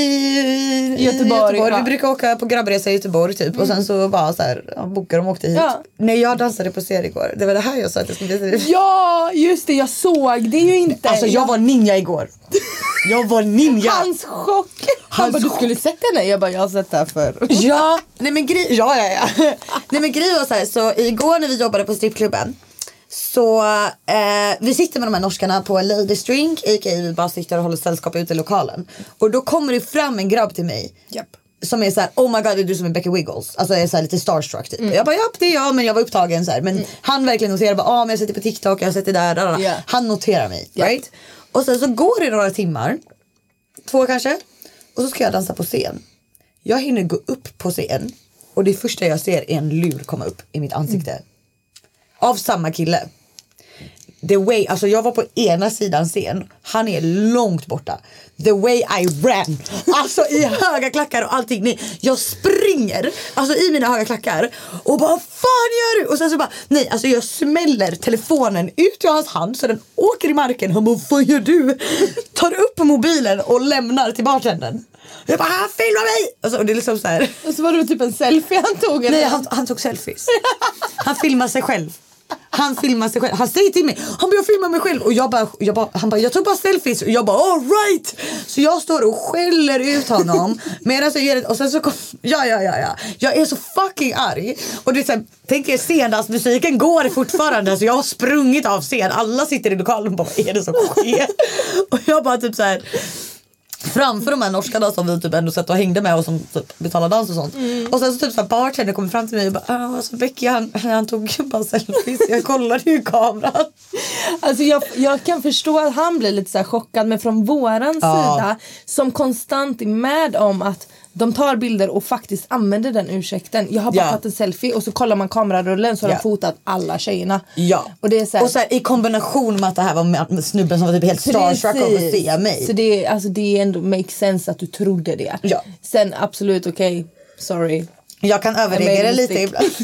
i Göteborg, Vi brukar åka på grabbresa i Göteborg typ. Och sen så bara så här, ja, bokade de och åkte hit. Ja. Nej jag dansade på scen igår. Det var det här jag sa att jag skulle visa. Ja, just det. Jag såg det ju inte. Alltså jag var ninja igår. Jag var ninja. Hans chock. Han bara, du skulle sett henne? Jag bara, jag har sett det här förr. Ja, nej men grej, ja, ja, ja. nej men grej var så här, så igår när vi jobbade på strippklubben så eh, vi sitter med de här norskarna på en ladies drink, a.k.a. vi bara sitter och håller sällskap ute i lokalen. Och då kommer det fram en grabb till mig. Japp. Som är så här, oh my god det är du som är Becky Wiggles. Alltså jag är så lite starstruck typ. Mm. Jag bara, ja det är jag men jag var upptagen så här. Men han verkligen noterar bara, ah men jag sitter på TikTok, jag har sett det där. där, där. Yeah. Han noterar mig. Ja. Right? Och sen så går det några timmar, två kanske. Och så ska jag dansa på scen. Jag hinner gå upp på scen och det första jag ser är en lur komma upp i mitt ansikte. Mm. Av samma kille. The way, alltså jag var på ena sidan scen, han är långt borta. The way I ran, alltså i höga klackar och allting. Nej, jag springer alltså i mina höga klackar och bara vad fan gör du? Och sen så bara nej, alltså jag smäller telefonen ut ur hans hand så den åker i marken. Han bara vad gör du? Tar upp mobilen och lämnar till bartendern. Jag bara han filmar mig! Alltså, och det är liksom så här. Och så var det typ en selfie han tog. eller? Nej, han, han tog selfies. Han filmar sig själv. Han filmar sig själv. Han säger till mig, han bara jag filmar mig själv. Och jag bara, jag bara, han bara jag tog bara selfies. Och jag bara all right. Så jag står och skäller ut honom. Medan jag ger det, och sen så kom, ja ja ja ja. Jag är så fucking arg. Och det är så här, tänk er scendansmusiken går fortfarande. Så jag har sprungit av scen. Alla sitter i lokalen och bara vad är det som sker? Och jag bara typ så här framför de här norskarna som vi typ ändå satt och hängde med och som typ betalade dans och sånt. Och sen så typ så här bartender kommer fram till mig och bara ah, alltså Becky han, han tog bara selfies. Jag kollade ju kameran. Alltså jag, jag kan förstå att han blir lite så här chockad men från våran Ja. sida som konstant är med om att de tar bilder och faktiskt använder den ursäkten. Jag har bara Ja. tagit en selfie och så kollar man kamerarullen så har Ja. de fotat alla tjejerna. Ja. Och det är så här, och så här, i kombination med att det här var snubben som var typ helt starstruck av att se mig. Så det, är- alltså det är ändå make sense att du trodde det. Ja. Sen absolut okej, sorry. Jag kan överreagera lite ibland. [LAUGHS]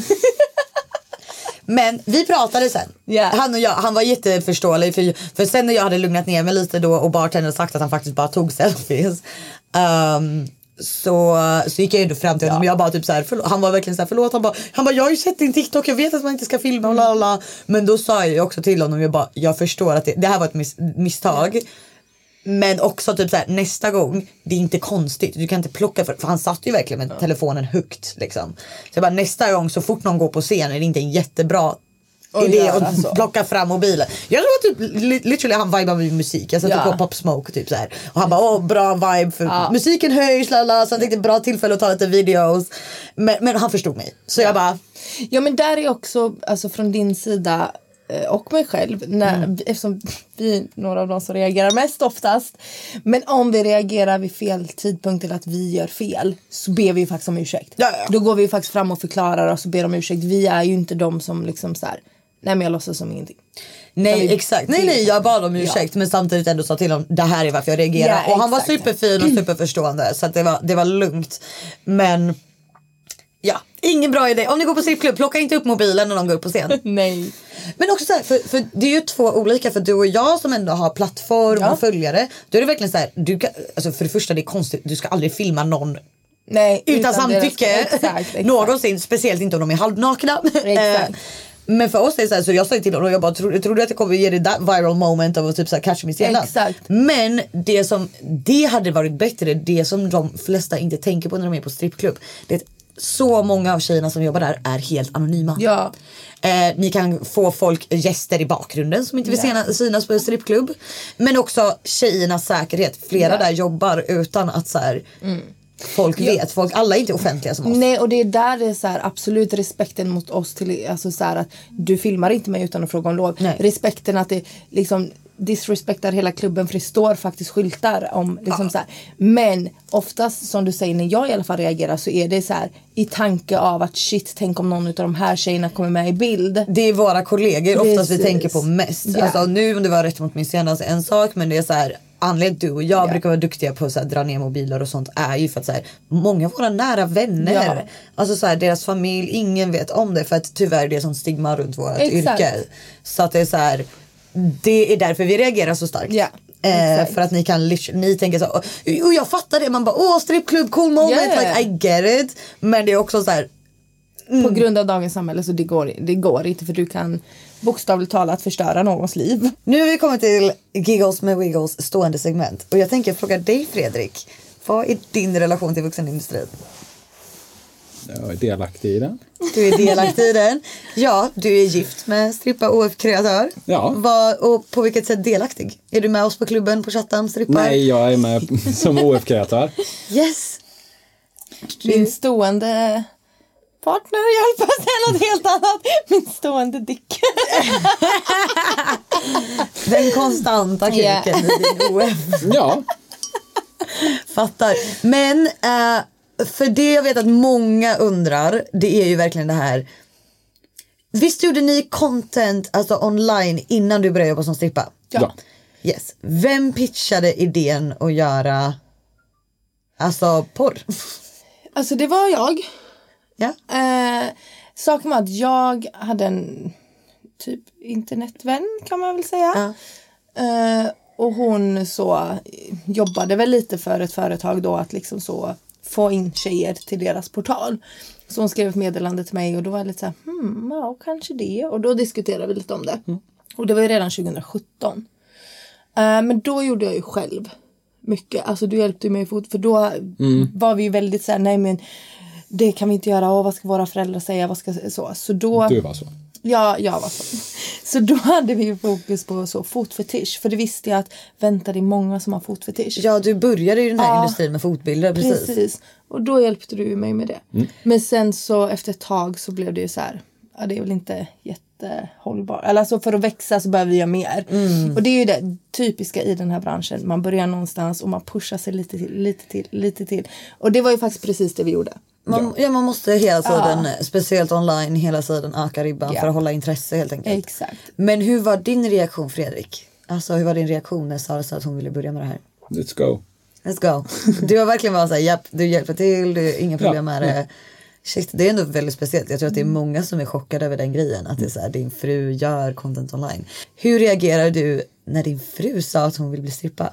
Men vi pratade sen. Ja. Han och jag, han var jätteförståelig för, för sen när jag hade lugnat ner mig lite då och bartendern sagt att han faktiskt bara tog selfies. ehm, så, så gick jag ändå fram till honom och jag bara typ så här, förlåt, han var verkligen så här, förlåt han bara, han bara jag har ju sett din TikTok jag vet att man inte ska filma och la, la, la. Men då sa jag också till honom jag bara jag förstår att det, det här var ett mis, misstag. Men också typ så här, nästa gång, det är inte konstigt. Du kan inte plocka för, för han satt ju verkligen med telefonen högt. Liksom. Så jag bara, nästa gång så fort någon går på scen är det inte en jättebra Och idé göra att så. plocka fram mobilen. Jag tror typ li- literally han vibar med musik. Jag satte Ja. på Pop Smoke typ så här. Och han bara åh bra vibe för Ja. musiken höjs lala. Så han tänkte bra tillfälle att ta lite videos. Men, men han förstod mig. Så jag bara Ja men där är också alltså från din sida eh, och mig själv när, Mm. eftersom vi är några av de som reagerar mest oftast. Men om vi reagerar vid fel tidpunkt eller att vi gör fel så ber vi ju faktiskt om ursäkt. Ja, ja. Då går vi ju faktiskt fram och förklarar oss och ber om ursäkt. Vi är ju inte de som liksom så här, nej men jag låtsas som ingenting. Nej vi- exakt, nej nej jag bad om ursäkt men samtidigt ändå sa till honom det här är varför jag reagerar. Ja, och han var superfin och superförstående så det, var, det var lugnt. Men ja, ingen bra idé. Om ni går på strippklubb, plocka inte upp mobilen när de går upp på scen. [LAUGHS] Nej. Men också så här, för, för det är ju två olika för du och jag som ändå har plattform Ja. och följare. Då är det verkligen så här, du kan, alltså för det första det är konstigt, du ska aldrig filma någon Nej, utan, deras- samtycke. [LAUGHS] Exakt, exakt. Någonsin, speciellt inte om de är halvnakna. Exakt. [LAUGHS] Men för oss är det så här, så jag sa till honom jag bara trodde, trodde att det kommer ge dig that viral moment av att typ så här catch me senast. Exakt. Men det som, det hade varit bättre, det som de flesta inte tänker på när de är på strippklubb. Det är så många av tjejerna som jobbar där är helt anonyma. Ja. Eh, ni kan få folk, gäster i bakgrunden som inte vill sena- synas på en strippklubb. Men också tjejernas säkerhet. Flera. Mm. där jobbar utan att så här, folk vet. Folk, alla är inte offentliga som oss. Nej och det är där det är så här, absolut respekten mot oss till alltså så här att du filmar inte mig utan att fråga om lov. Nej. Respekten att det liksom disrespektar hela klubben för det står faktiskt skyltar om liksom så här. Men oftast som du säger när jag i alla fall reagerar så är det så här i tanke av att shit tänk om någon av de här tjejerna kommer med i bild. Det är våra kollegor oftast vi Precis. tänker på mest. Ja. Alltså, nu om det var rätt mot min senaste en sak men det är så här anledningen du och jag Ja. brukar vara duktiga på att så här, dra ner mobiler och sånt är ju för att så här, många av våra nära vänner, Ja. alltså så här, deras familj, ingen vet om det för att tyvärr det är sånt stigma runt vårt Exakt. yrke. Så att det är så här, det är därför vi reagerar så starkt. Ja, Eh, för att ni kan ni tänker så och jag fattar det man bara åh strippklubb cool moment Yeah. like I get it men det är också så här Mm. På grund av dagens samhälle så det går, det går inte för du kan bokstavligt talat förstöra någons liv. Nu har vi kommit till Giggles med Wiggles stående segment och jag tänker fråga dig Fredrik. Vad är din relation till vuxenindustrin? Jag är delaktig i den. Du är delaktig i den. Ja, du är gift med strippa OF-kreatör. Ja. Vad, och på vilket sätt delaktig? Är du med oss på klubben på chatten, strippar? Nej, jag är med som OF-kreatör. Yes! Min stående partner, jag höll på att säga något helt annat. Min stående dick. Den konstanta kuken Ja. i din OF. Ja, Fattar. Men eh, för det jag vet att många undrar, det är ju verkligen det här. Visst gjorde ni content alltså online innan du började jobba som strippa? ja. Yes. Vem pitchade idén att göra alltså porr? Alltså det var jag. Ja. Eh, saken var att jag hade en typ internetvän kan man väl säga. Eh, och hon så jobbade väl lite för ett företag då att liksom så få in tjejer till deras portal. Så hon skrev ett meddelande till mig och då var jag lite så här, hmm, ja kanske det. Och då diskuterade vi lite om det. Och det var ju redan 2017. Eh, men då gjorde jag ju själv mycket. Alltså du hjälpte mig fort för då var vi ju väldigt så här, nej men det kan vi inte göra, och vad ska våra föräldrar säga, vad ska så. Så då, Du var så. ja, jag var så. Så då hade vi ju fokus på så fotfetisch, för det visste jag att vänta det är många som har fotfetisch. Ja, du började ju den här Ja. industrin med fotbilder. Precis. Precis. Och då hjälpte du mig med det. Mm. Men sen så efter ett tag så blev det ju så här, ja det är väl inte jättehållbart. Eller alltså för att växa så behöver vi göra mer. Mm. Och det är ju det typiska i den här branschen. Man börjar någonstans och man pushar sig lite till, lite till, lite till. Och det var ju faktiskt precis det vi gjorde. Man, ja. man måste hela tiden, speciellt online, hela tiden öka ribban Ja. för att hålla intresse helt enkelt. Exakt. Men hur var din reaktion Fredrik? Alltså hur var din reaktion när Sara sa att hon ville börja med det här? Let's go. Let's go. Du har verkligen varit såhär, japp, du hjälper till, du inga problem Ja, med det. Shit, det är ändå väldigt speciellt. Jag tror att det är många som är chockade över den grejen. Att det är såhär, din fru gör content online. Hur reagerar du när din fru sa att hon vill bli strippa?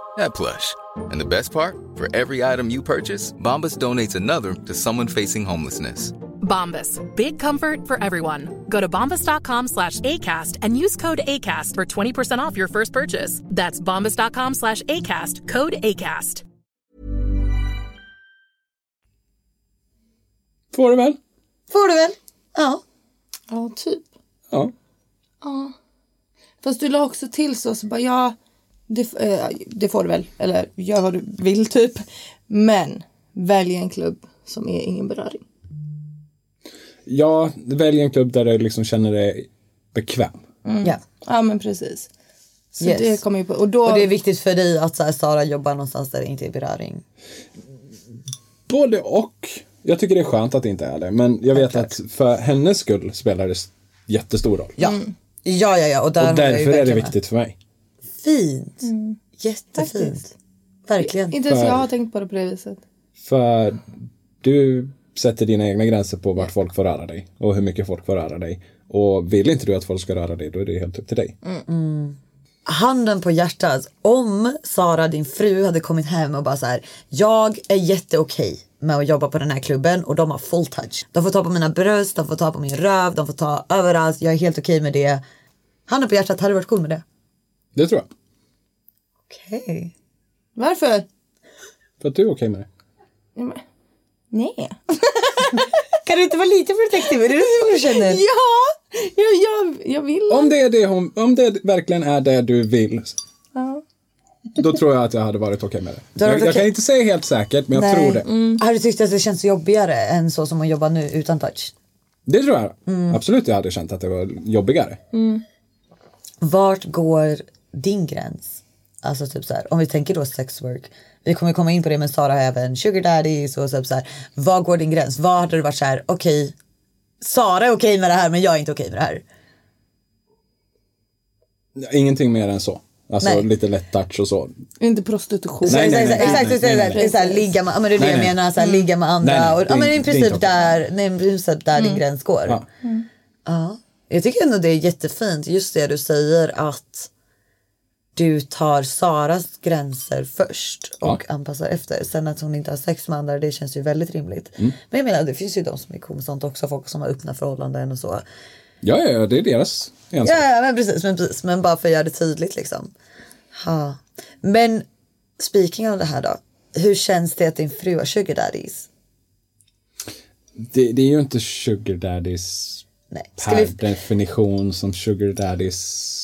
that plush. And the best part? For every item you purchase, Bombas donates another to someone facing homelessness. Bombas. Big comfort for everyone. Go to bombas.com slash ACAST and use code ACAST for 20% off your first purchase. That's bombas.com slash ACAST. Code ACAST. Får du väl? Får du väl? Ja. Ja, typ. Ja. Ja. Fast du la också till så, så bara ja, det, eh, det får du väl. Eller gör vad du vill typ. Men välj en klubb som är ingen beröring. Ja, välj en klubb där du liksom känner dig bekväm. ja. Ja men precis. Så Yes. det kommer ju på. Och då, Och det är viktigt för dig att så här, Sara jobbar någonstans där det inte är beröring. Både och. Jag tycker det är skönt att det inte är det. Men jag vet att för hennes skull spelar det jättestor roll. Ja. Ja, ja, ja. Och, där Och därför är det verkligen med. viktigt för mig. Fint. Jättefint. Faktiskt. Verkligen. inte ens för- jag har tänkt på det på det viset. För du sätter dina egna gränser på vart folk får röra dig. Och hur mycket folk får röra dig. Och vill inte du att folk ska röra dig, då är det helt upp till dig. Handen på hjärtat. Om Sara, din fru, hade kommit hem och bara så här. Jag är jätteokej med att jobba på den här klubben och de har full touch. De får ta på mina bröst, de får ta på min röv, de får ta överallt. Jag är helt okej med det. Handen på hjärtat, hade du varit cool med det? Det tror jag. Okej. Varför? För att du är okej med det. Nej. [LAUGHS] Kan du inte vara lite protective? Är det det du känner? Ja, jag, jag, jag vill. Om det, är det, hon, om det verkligen är det du vill. Ja. Då tror jag att jag hade varit okej med det. Jag, jag kan inte säga helt säkert, men jag tror det. Har du tyckt att det känns jobbigare än så som att jobba nu utan touch? Det tror jag. Absolut, jag hade känt att det var jobbigare. Vart går din gräns? Alltså typ så här, om vi tänker då sex work. Vi kommer komma in på det men Sara har även sugar daddies och typ så här. Vad går din gräns? Vad hade du varit så här, okej. Sara är okej med det här men jag är inte okej med det här. Ingenting mer än så. Alltså Nej. lite lätt touch och så. Inte prostitution. Nej, nej, nej, exakt, nej, nej, nej, ligga med, men det är det Nej, jag nej. menar, så här, ligga med andra. Nej, nej, och, ja, men det är i princip där, i princip där din gräns går. Ja. Ja. Jag tycker ändå det är jättefint just det du säger att du tar Saras gränser först och Ja. anpassar efter. Sen att hon inte har sex med andra det känns ju väldigt rimligt. Mm. Men jag menar det finns ju de som är sånt också. Folk som har öppna förhållanden och så. Ja, ja, det är deras ensak. Ja, ja men precis, men precis. Men bara för att göra det tydligt liksom. Ha. Men speaking av det här då. Hur känns det att din fru har sugar daddies? Det, det är ju inte sugar daddies Nej. Per vi... definition som sugar daddies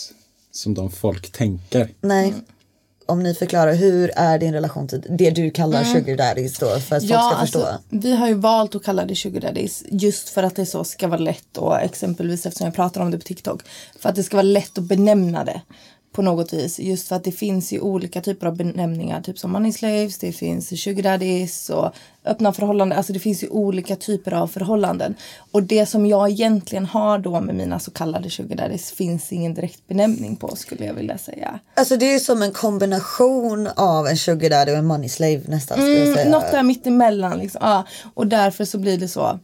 som de folk tänker. Nej. Om ni förklarar, hur är din relation till det du kallar sugar daddies då? För att folk ska förstå. alltså, vi har ju valt att kalla det sugar daddies just för att det så ska vara lätt och exempelvis eftersom jag pratar om det på TikTok. För att det ska vara lätt att benämna det på något vis. Just för att det finns ju olika typer av benämningar. Typ som money slaves, det finns sugar daddies och öppna förhållanden. Alltså det finns ju olika typer av förhållanden. Och det som jag egentligen har då med mina så kallade sugar daddies finns ingen direkt benämning på skulle jag vilja säga. Alltså det är som en kombination av en sugar daddy och en money slave nästan. Mm, något där mittemellan. Liksom. Ja, och därför så blir det så.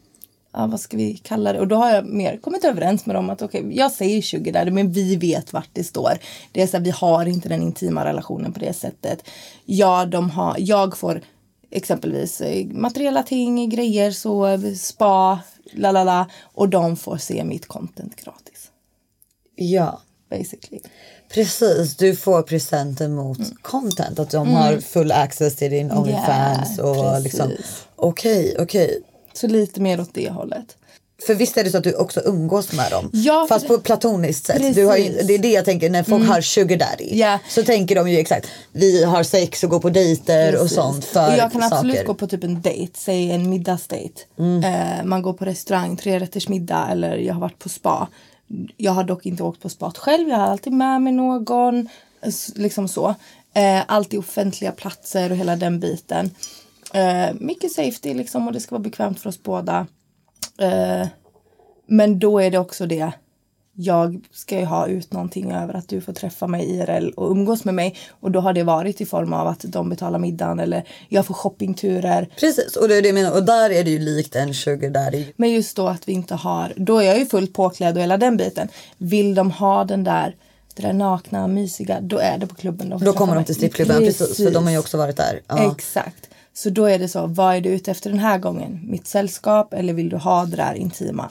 Ja, vad ska vi kalla det? Och då har jag mer kommit överens med dem att okej, jag säger 20 där, men vi vet vart det står. Det är så här, vi har inte den intima relationen på det sättet. Ja, de har, jag får exempelvis eh, materiella ting, grejer, så spa, la la la. Och de får se mitt content gratis. Ja, Basically. precis. Du får presenten mot Mm. content. Att de har full access till din Onlyfans. och precis. liksom, Okej, okej. Så lite mer åt det hållet. För visst är det så att du också umgås med dem? Ja, Fast på platoniskt sätt. Du har ju. Mm. det är det jag tänker när folk har sugar daddy. Ja. Så tänker de ju exakt. Vi har sex och går på dejter och Precis. sånt för och jag kan absolut saker. gå på typ en dejt, säg en middagsdejt. Eh, man går på restaurang, tre rätters middag eller jag har varit på spa. Jag har dock inte åkt på spat själv, jag har alltid med mig någon. Liksom så. Eh, alltid offentliga platser och hela den biten. Eh, mycket safety liksom och det ska vara bekvämt för oss båda. Eh, men då är det också det. Jag ska ju ha ut någonting över att du får träffa mig IRL och umgås med mig. Och då har det varit i form av att de betalar middagen eller jag får shoppingturer. Precis, och det är det jag menar. Och där är det ju likt en sugar daddy. Men just då att vi inte har, då är jag ju fullt påklädd och hela den biten. Vill de ha den där, det där nakna, mysiga, då är det på klubben. De Då kommer de till strippklubben, precis. För de har ju också varit där. Ja. Exakt. Så då är det så, vad är du ute efter den här gången? Mitt sällskap eller vill du ha det där intima?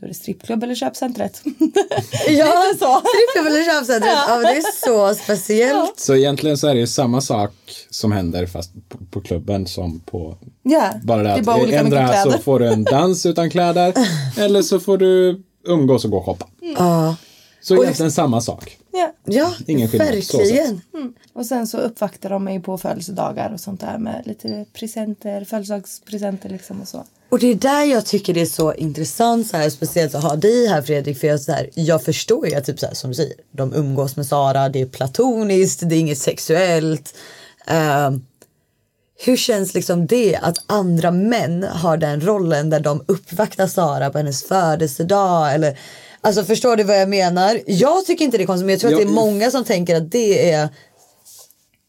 Då är det strippklubb eller köpcentret. [LAUGHS] Ja, [LAUGHS] så. strippklubb eller köpcentret. Ja, det är så speciellt. Så egentligen så är det ju samma sak som händer fast på, på klubben som på Ja, bara det det är att bara ändra så får du en dans utan kläder [LAUGHS] eller så får du umgås och gå och shoppa. Ja, Så egentligen samma sak. Ja. ja Ingen skillnad, så verkligen. Och sen så uppvaktar de mig på födelsedagar och sånt där med lite presenter, födelsedagspresenter liksom och så. Och det är där jag tycker det är så intressant så här, speciellt att ha dig här Fredrik. För jag, så här, jag förstår ju att typ så här, som du säger, de umgås med Sara, det är platoniskt, det är inget sexuellt. Ehm, hur känns liksom det att andra män har den rollen där de uppvaktar Sara på hennes födelsedag eller Alltså förstår du vad jag menar? Jag tycker inte det är konstigt men jag tror att Ja, det är många som tänker att det är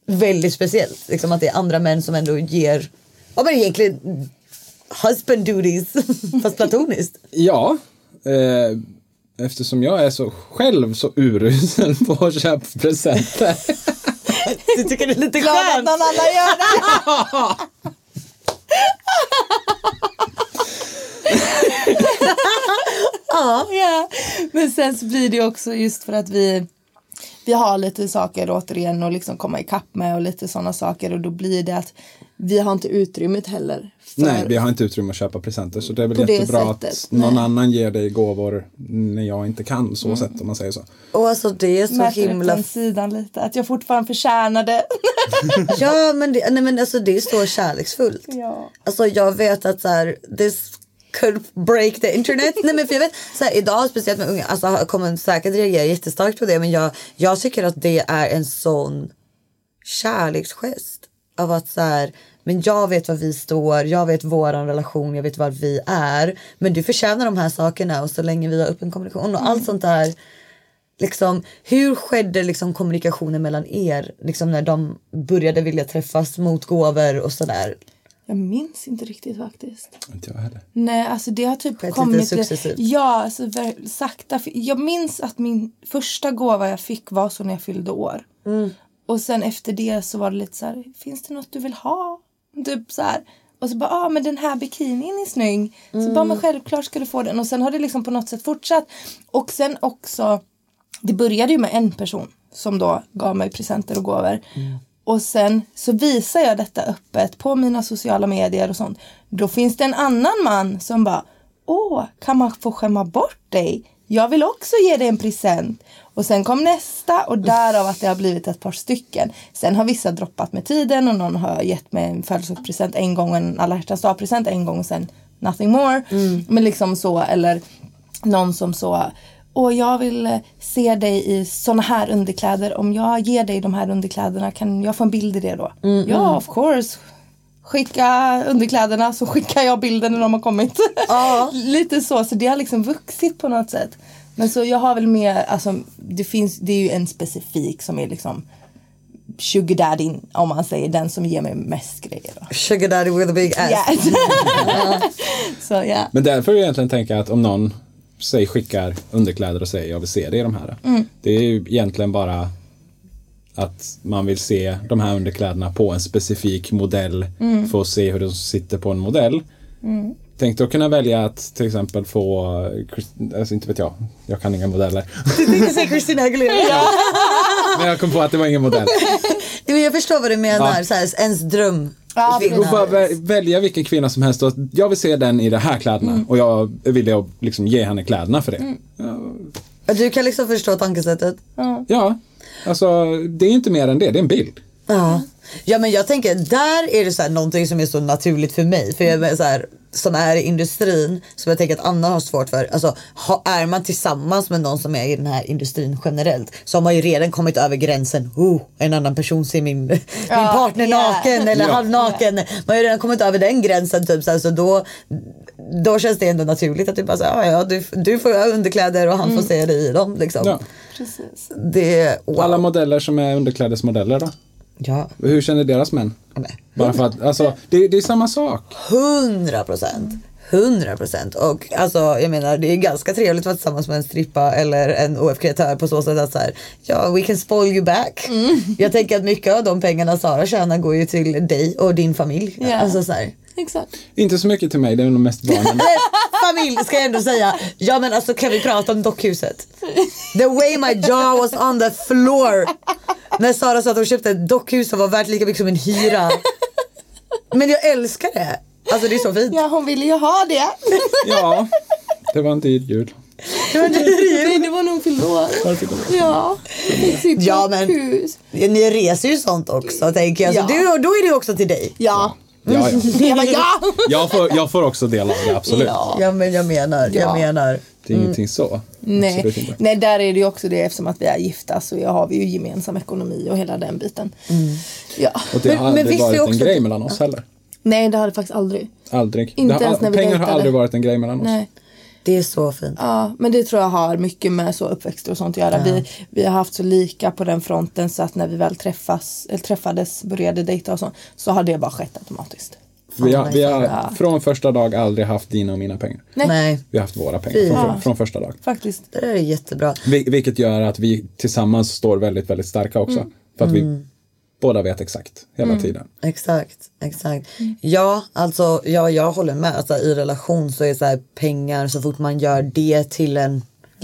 väldigt speciellt. Liksom att det är andra män som ändå ger, ja men egentligen husband duties [LAUGHS] fast platoniskt. Ja, eh, eftersom jag är så själv så urusel på att köpa presenter. Du tycker det är lite Glad att skönt? någon annan gör det! [LAUGHS] ja. ja. Men sen så blir det också just för att vi vi har lite saker återigen att liksom komma ikapp med och lite sådana saker och då blir det att vi har inte utrymmet heller. För, Nej, vi har inte utrymme att köpa presenter så det är väl det jättebra sättet, att någon nej. annan ger dig gåvor när jag inte kan så sätt om man säger så. Och alltså det är så Mäter himla... sidan lite, att jag fortfarande förtjänar det. [LAUGHS] Ja men det, nej, men alltså, det är så kärleksfullt. ja. Alltså jag vet att så här, this could break the internet. Nej men för jag vet så här, idag speciellt med unga, alltså kommer säkert reagera jättestarkt på det men jag, jag tycker att det är en sån kärleksgest av att så här, men jag vet var vi står, jag vet våran relation, jag vet var vi är. Men du förtjänar de här sakerna och så länge vi har öppen kommunikation och allt sånt där. Liksom, hur skedde liksom kommunikationen mellan er liksom när de började vilja träffas mot gåvor och sådär? Jag minns inte riktigt faktiskt. Inte jag heller. Nej, alltså det har typ Skett lite kommit... successivt. Ja, alltså sakta. Jag minns att min första gåva jag fick var så när jag fyllde år. Mm. Och sen efter det så var det lite så här, finns det något du vill ha? Typ så här. Och så bara, ah men den här bikinin är snygg. Så bara, Mm. men självklart ska du få den. Och sen har det liksom på något sätt fortsatt. Och sen också, det började ju med en person som då gav mig presenter och gåvor. Och sen så visar jag detta öppet på mina sociala medier och sånt. Då finns det en annan man som bara, åh, kan man få skämma bort dig? Jag vill också ge dig en present. Och sen kom nästa och därav att det har blivit ett par stycken. Sen har vissa droppat med tiden och någon har gett mig en födelsedagspresent en gång och en alla hjärtans dag-present en gång och sen nothing more. Men liksom så eller någon som så och jag vill eh, se dig i såna här underkläder. Om jag ger dig de här underkläderna kan jag få en bild i det då? Ja, of course. Skicka underkläderna så skickar jag bilden när de har kommit. [LAUGHS] Lite så, så det har liksom vuxit på något sätt. Men så jag har väl mer, alltså det finns, det är ju en specifik som är liksom sugar daddy om man säger den som ger mig mest grejer då. Sugar daddy with a big ass. Yes. [LAUGHS] [LAUGHS] så ja. Men därför jag egentligen tänka att om någon säg skickar underkläder och säger jag vill se det i de här. Mm. Det är ju egentligen bara att man vill se de här underkläderna på en specifik modell Mm. för att se hur de sitter på en modell. Tänk då kunna välja att till exempel få, alltså inte vet jag, jag kan inga modeller. Du tänkte säga Christina Aguilera. [LAUGHS] Men jag kom på att det var ingen modell. [LAUGHS] Jag förstår vad du menar, Ja. så här, ens dröm. Ja, Och bara vä- välja vilken kvinna som helst och jag vill se den i de här kläderna Mm. och jag vill jag liksom ge henne kläderna för det. Du kan liksom förstå tankesättet. Ja, alltså det är inte mer än det, det är en bild. Ja. ja men jag tänker där är det så här någonting som är så naturligt för mig. För jag är så här, som är i industrin som jag tänker att Anna har svårt för. Alltså ha, är man tillsammans med någon som är i den här industrin generellt så har man ju redan kommit över gränsen. Oh, en annan person ser min, [LAUGHS] min partner yeah. naken eller Ja. halvnaken. Man har ju redan kommit över den gränsen typ så, här, så då, då känns det ändå naturligt att du bara säger ja, ja du, du får ha underkläder och han får se dig i dem liksom. Ja. Precis. Det, wow. Alla modeller som är underklädesmodeller då? Ja. Hur känner deras män? Nej. Bara för att, alltså det, det är samma sak. Hundra procent. Hundra procent. Och alltså jag menar det är ganska trevligt att vara tillsammans med en strippa eller en OF-kreatör på så sätt att så här, ja we can spoil you back. Jag tänker att mycket av de pengarna Sara tjänar går ju till dig och din familj. Ja. Alltså så här. Exakt. Inte så mycket till mig, det är nog mest barnen. [LAUGHS] Familj ska jag ändå säga. Ja men alltså kan vi prata om dockhuset? The way my jaw was on the floor. När Sara sa att hon köpte ett dockhus som var värt lika mycket som en hyra. Men jag älskar det. Alltså det är så fint. Ja, hon ville ju ha det. Ja, det var en dyr jul. [LAUGHS] Nej, det var nog år. Ja, Ja, men-. Ni reser ju sånt också tänker jag. Så Ja. du, då är det också till dig. Ja. Ja, ja. [LAUGHS] Jag bara, ja. Jag, får, jag får också del av det, absolut. Ja. Ja men jag menar, jag Ja. menar. Det är ingenting så. Nej. Inte. Nej, där är det ju också det eftersom att vi är gifta så har vi ju gemensam ekonomi och hela den biten. Ja. Och det Men- har men aldrig visst är varit också- en grej mellan oss heller. Nej, det har det faktiskt aldrig. Aldrig. Inte det har, ens när vi pengar har dejtade. aldrig varit en grej mellan oss. Nej. Det är så fint. Ja, men det tror jag har mycket med så uppväxt och sånt att göra. Vi, vi har haft så lika på den fronten så att när vi väl träffas, eller träffades, började dejta och så, så har det bara skett automatiskt. Vi har, vi har Ja. från första dag aldrig haft dina och mina pengar. Nej. Vi har haft våra pengar från, Ja. från första dag. Faktiskt. Det där är jättebra. Vil- Vilket gör att vi tillsammans står väldigt, väldigt starka också. Mm. För att vi båda vet exakt hela tiden. Exakt, exakt. Ja, alltså ja, jag håller med. Alltså, I relation så är så här, pengar, så fort man gör det till en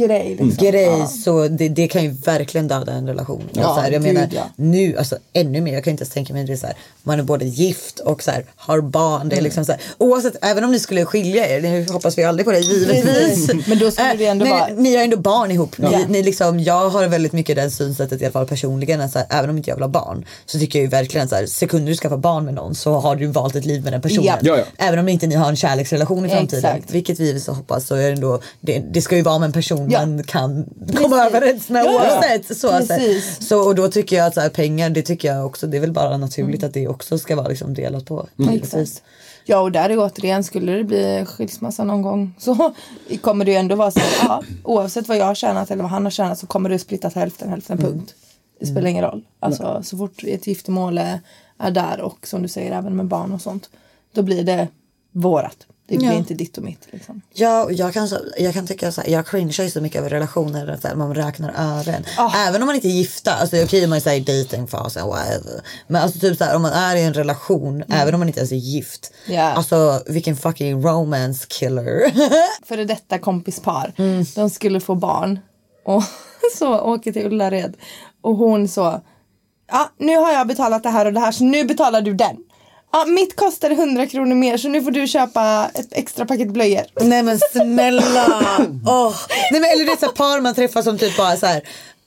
Grej liksom. grej så det, det kan ju verkligen döda en relation. Ja, så här, jag gud, menar ja. nu, alltså ännu mer, jag kan inte ens tänka mig det så här, man är både gift och så här, har barn. Det är Mm. liksom så här, oavsett, även om ni skulle skilja er, nu hoppas vi aldrig på det givetvis. Men då skulle det ändå Äh, vara- ni, ni har ändå barn ihop. Ni, Ja. ni liksom, jag har väldigt mycket det synsättet i alla fall personligen. Att så här, även om inte jag vill ha barn så tycker jag ju verkligen så här, sekunder du skaffar barn med någon så har du valt ett liv med den personen. Ja. Ja, ja. Även om inte ni har en kärleksrelation i framtiden. Exakt. Vilket vi så hoppas så är det ändå, det, det ska ju vara med en person relation Ja. man kan komma överens med Ja, oavsett. Så, att. Precis. så, och då tycker jag att så här, pengar, det tycker jag också, det är väl bara naturligt att det också ska vara liksom delat på. givetvis. Exakt. Ja och där är återigen, skulle det bli skilsmässa någon gång [LAUGHS] så kommer det ju ändå vara så här, ja, oavsett vad jag har tjänat eller vad han har tjänat så kommer det splittat hälften, hälften punkt. Det spelar ingen roll. Alltså så fort ett giftermål är, är där och som du säger även med barn och sånt. Då blir det vårat. Det blir Ja. inte ditt och mitt. Liksom. Ja, och jag kan, jag kan tycka så här, jag cringear ju så mycket över relationer så här, man räknar ören. Även om man inte är gifta, alltså okej om man är i datingfasen, whatever. Men alltså typ så här, om man är i en relation, även om man inte ens är gift. Ja. Alltså vilken fucking romance killer. [LAUGHS] Före detta kompispar. De skulle få barn. Och [LAUGHS] så åker till Ullared. Och hon så. Ja, nu har jag betalat det här och det här så nu betalar du den. Ja, mitt kostade 100 kronor mer så nu får du köpa ett extra paket blöjor. Nej men snälla! [LAUGHS] Åh. Nej, men, eller det är så par man träffar som typ bara så här.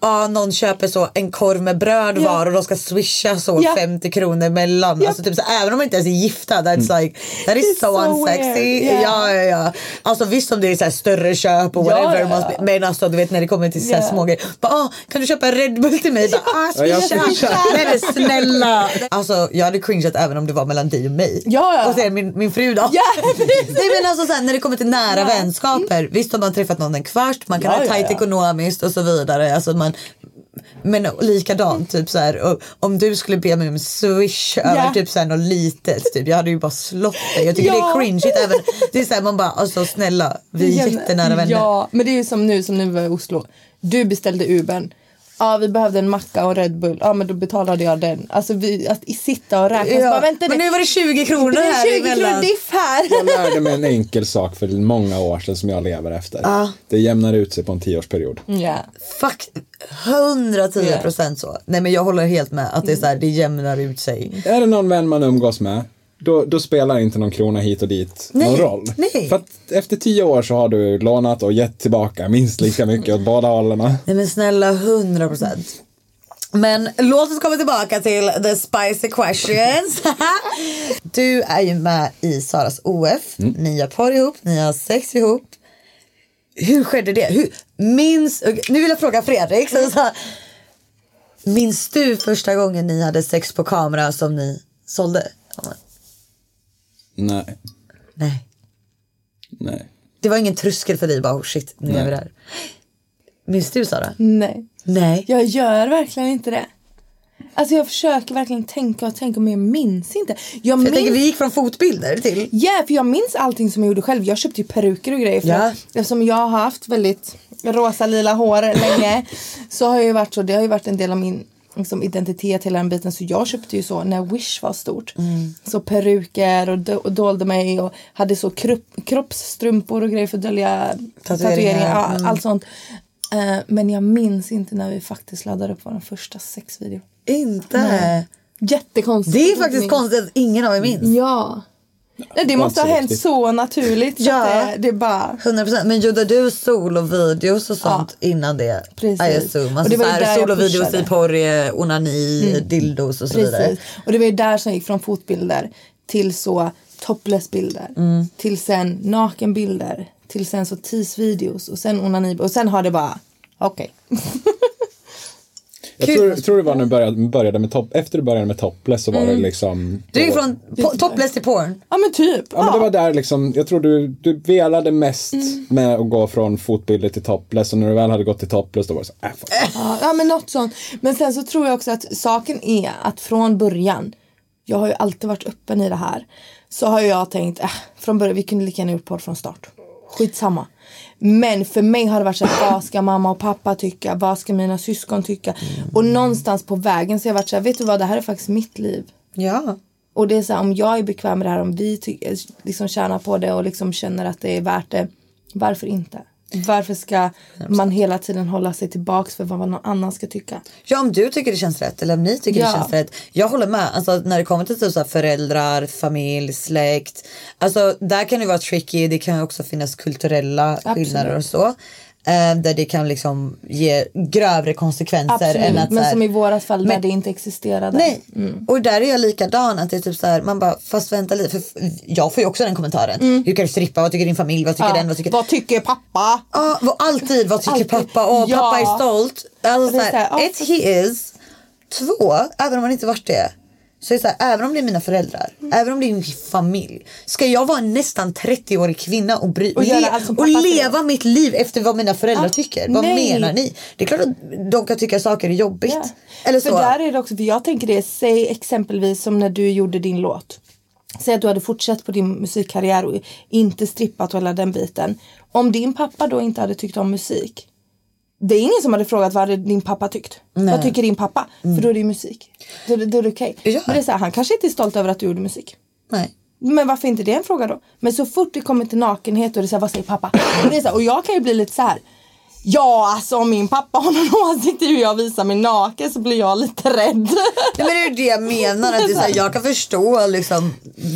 Ja, någon köper så en korv med bröd Ja. var och de ska swisha så Ja. 50 kronor mellan. Ja. Alltså, typ så, även om man inte ens är gifta. That's like, that is It's so, so unsexy. Ja, ja, ja. Alltså visst om det är så här större köp och Ja, whatever. ja, ja. sp- Men alltså du vet när det kommer till så här Ja. små grejer. Bara, ah, kan du köpa en Red Bull till mig? Bara, ah, Ja, swisha. [LAUGHS] Nej men snälla. Alltså jag hade cringeat även om det var mellan dig och mig. Ja, ja. Och sen min, min fru då. Ja. [LAUGHS] Nej men alltså så här, när det kommer till nära Ja. vänskaper. Visst om man träffat någon en kvart, man kan Ja, ha ja, tajt ja. ekonomiskt och så vidare. Alltså man, men likadant typ så här, och, om du skulle be mig om swish över typ så här något litet typ, jag hade ju bara slått dig. Jag tycker Ja. det är cringeigt även, det är så här, man bara alltså snälla vi är Ja, jättenära vänner. Ja, men det är ju som nu som nu var i Oslo. Du beställde Ubern. Ja, vi behövde en macka och Red Bull. Ja, men då betalade jag den. Alltså vi, att sitta och räkna. Ja, Bara, vänta, men nu var det 20 kronor det här är 20 kronor emellan. diff här. Jag lärde mig en enkel sak för många år sedan som jag lever efter. Det jämnar ut sig på en tioårsperiod. Ja. Fuck, 110 procent så. Nej men jag håller helt med att det är så här, det jämnar ut sig. Är det någon vän man umgås med, då, då spelar inte någon krona hit och dit någon Nej, roll. nej. För att efter tio år så har du lånat och gett tillbaka minst lika mycket åt båda hållen. [LAUGHS] Nej men snälla 100 procent. Men låt oss komma tillbaka till the spicy questions. [LAUGHS] du är ju med i Saras OF. Ni har porr ihop, ni har sex ihop. Hur skedde det? Hur, minns, nu vill jag fråga Fredrik. Så, så, minns du första gången ni hade sex på kamera som ni sålde? Nej, Nej. nej. Det var ingen tröskel för dig bara oh shit nu är vi där. Minns du Sara? Nej. Nej. Jag gör verkligen inte det. Alltså jag försöker verkligen tänka och tänka men jag minns inte. Jag Jag minns... tänker vi gick från fotbilder till Ja, för jag minns allting som jag gjorde själv. Jag köpte ju peruker och grejer. För Ja. att, eftersom jag har haft väldigt rosa lila hår länge [LAUGHS] så har jag ju varit så. Det har ju varit en del av min liksom, identitet hela den biten. Så jag köpte ju så när Wish var stort. Mm. Så peruker och, do- och dolde mig och hade så kropp, kroppsstrumpor och grejer för att dölja Tatueringar. tatueringar. Mm. Allt sånt. Eh, men jag minns inte när vi faktiskt laddade upp vår första sexvideo. Inte. Nej. Jättekonstigt. Det är faktiskt konstigt att ingen av er minns. Ja. Nej, det måste ha hänt riktigt. så naturligt. Så Ja. att det, det är bara... 100% men gjorde du solovideos och sånt innan det? Precis. Och Alltså det var där solovideos i porr, eh, onani, dildos och så vidare. Precis. Och det var ju där som gick från fotbilder till så topless-bilder. Mm. Till sen nakenbilder. Till sen så tease-videos och sen onani. Och sen har det bara, okej. [LAUGHS] Jag tror, tror det var när du började, började med topp, efter du började med topless så var det liksom. Du gick från po- topless till porn. Ja men typ. Ja men det var där liksom, jag tror du, du velade mest med att gå från fotbilder till topless och när du väl hade gått till topless då var det så, äh, fuck. Ja, ja men något sånt. Men sen så tror jag också att saken är att från början, jag har ju alltid varit öppen i det här, så har jag tänkt, äh, från början, vi kunde lika gärna gjort podd från start. Skitsamma. Men för mig har det varit så här, vad ska mamma och pappa tycka? Vad ska mina syskon tycka? Och någonstans på vägen så har jag varit så här, vet du vad, det här är faktiskt mitt liv. Ja. Och det är så här, om jag är bekväm med det här, om vi ty- liksom tjänar på det och liksom känner att det är värt det, varför inte? Varför ska man hela tiden hålla sig tillbaks för vad någon annan ska tycka? Ja om du tycker det känns rätt eller om ni tycker Ja. det känns rätt. Jag håller med. Alltså när det kommer till typ så föräldrar, familj, släkt. Alltså där kan det vara tricky. Det kan också finnas kulturella Absolut. skillnader och så. Eh, där det kan liksom ge grövre konsekvenser. än Absolut, att, så men här- som i vårat fall där Men- det inte existerade. Nej, Mm. och där är jag likadan. Att det är typ så här, man bara, fast vänta lite. För jag får ju också den kommentaren. Hur kan du strippa? Vad tycker din familj? Vad tycker Mm. Ja. den? Vad tycker... Vad tycker pappa? Ja, vad- alltid. Vad tycker Alltid. pappa? Åh, Ja. pappa är stolt. Alltså, så här, ett, he is. Två, även om man inte varit det. Så så här, även om det är mina föräldrar, Mm. även om det är min familj. Ska jag vara en nästan 30-årig kvinna och, bry, Och le- och leva mitt liv efter vad mina föräldrar Ja, tycker? Vad nej. menar ni? Det är klart att de kan tycka saker är jobbigt. Ja. Eller För så. där är det också, för jag tänker det, säg exempelvis som när du gjorde din låt. Säg att du hade fortsatt på din musikkarriär och inte strippat och hela den biten. Om din pappa då inte hade tyckt om musik. Det är ingen som hade frågat vad hade din pappa tyckt. Vad tycker din pappa? För då är det ju musik. Då, då är det okej. Ja. Men det är så här, han kanske inte är stolt över att du gjorde musik. Nej. Men varför inte det en fråga då? Men så fort det kommer till nakenhet och det är så här, vad säger pappa? Och, det är så här, och jag kan ju bli lite så här. Ja, alltså om min pappa har någon [LAUGHS] åsikt i hur jag visar mig naken så blir jag lite rädd. Nej, men det är ju det jag menar. Att det är så här, jag kan förstå liksom,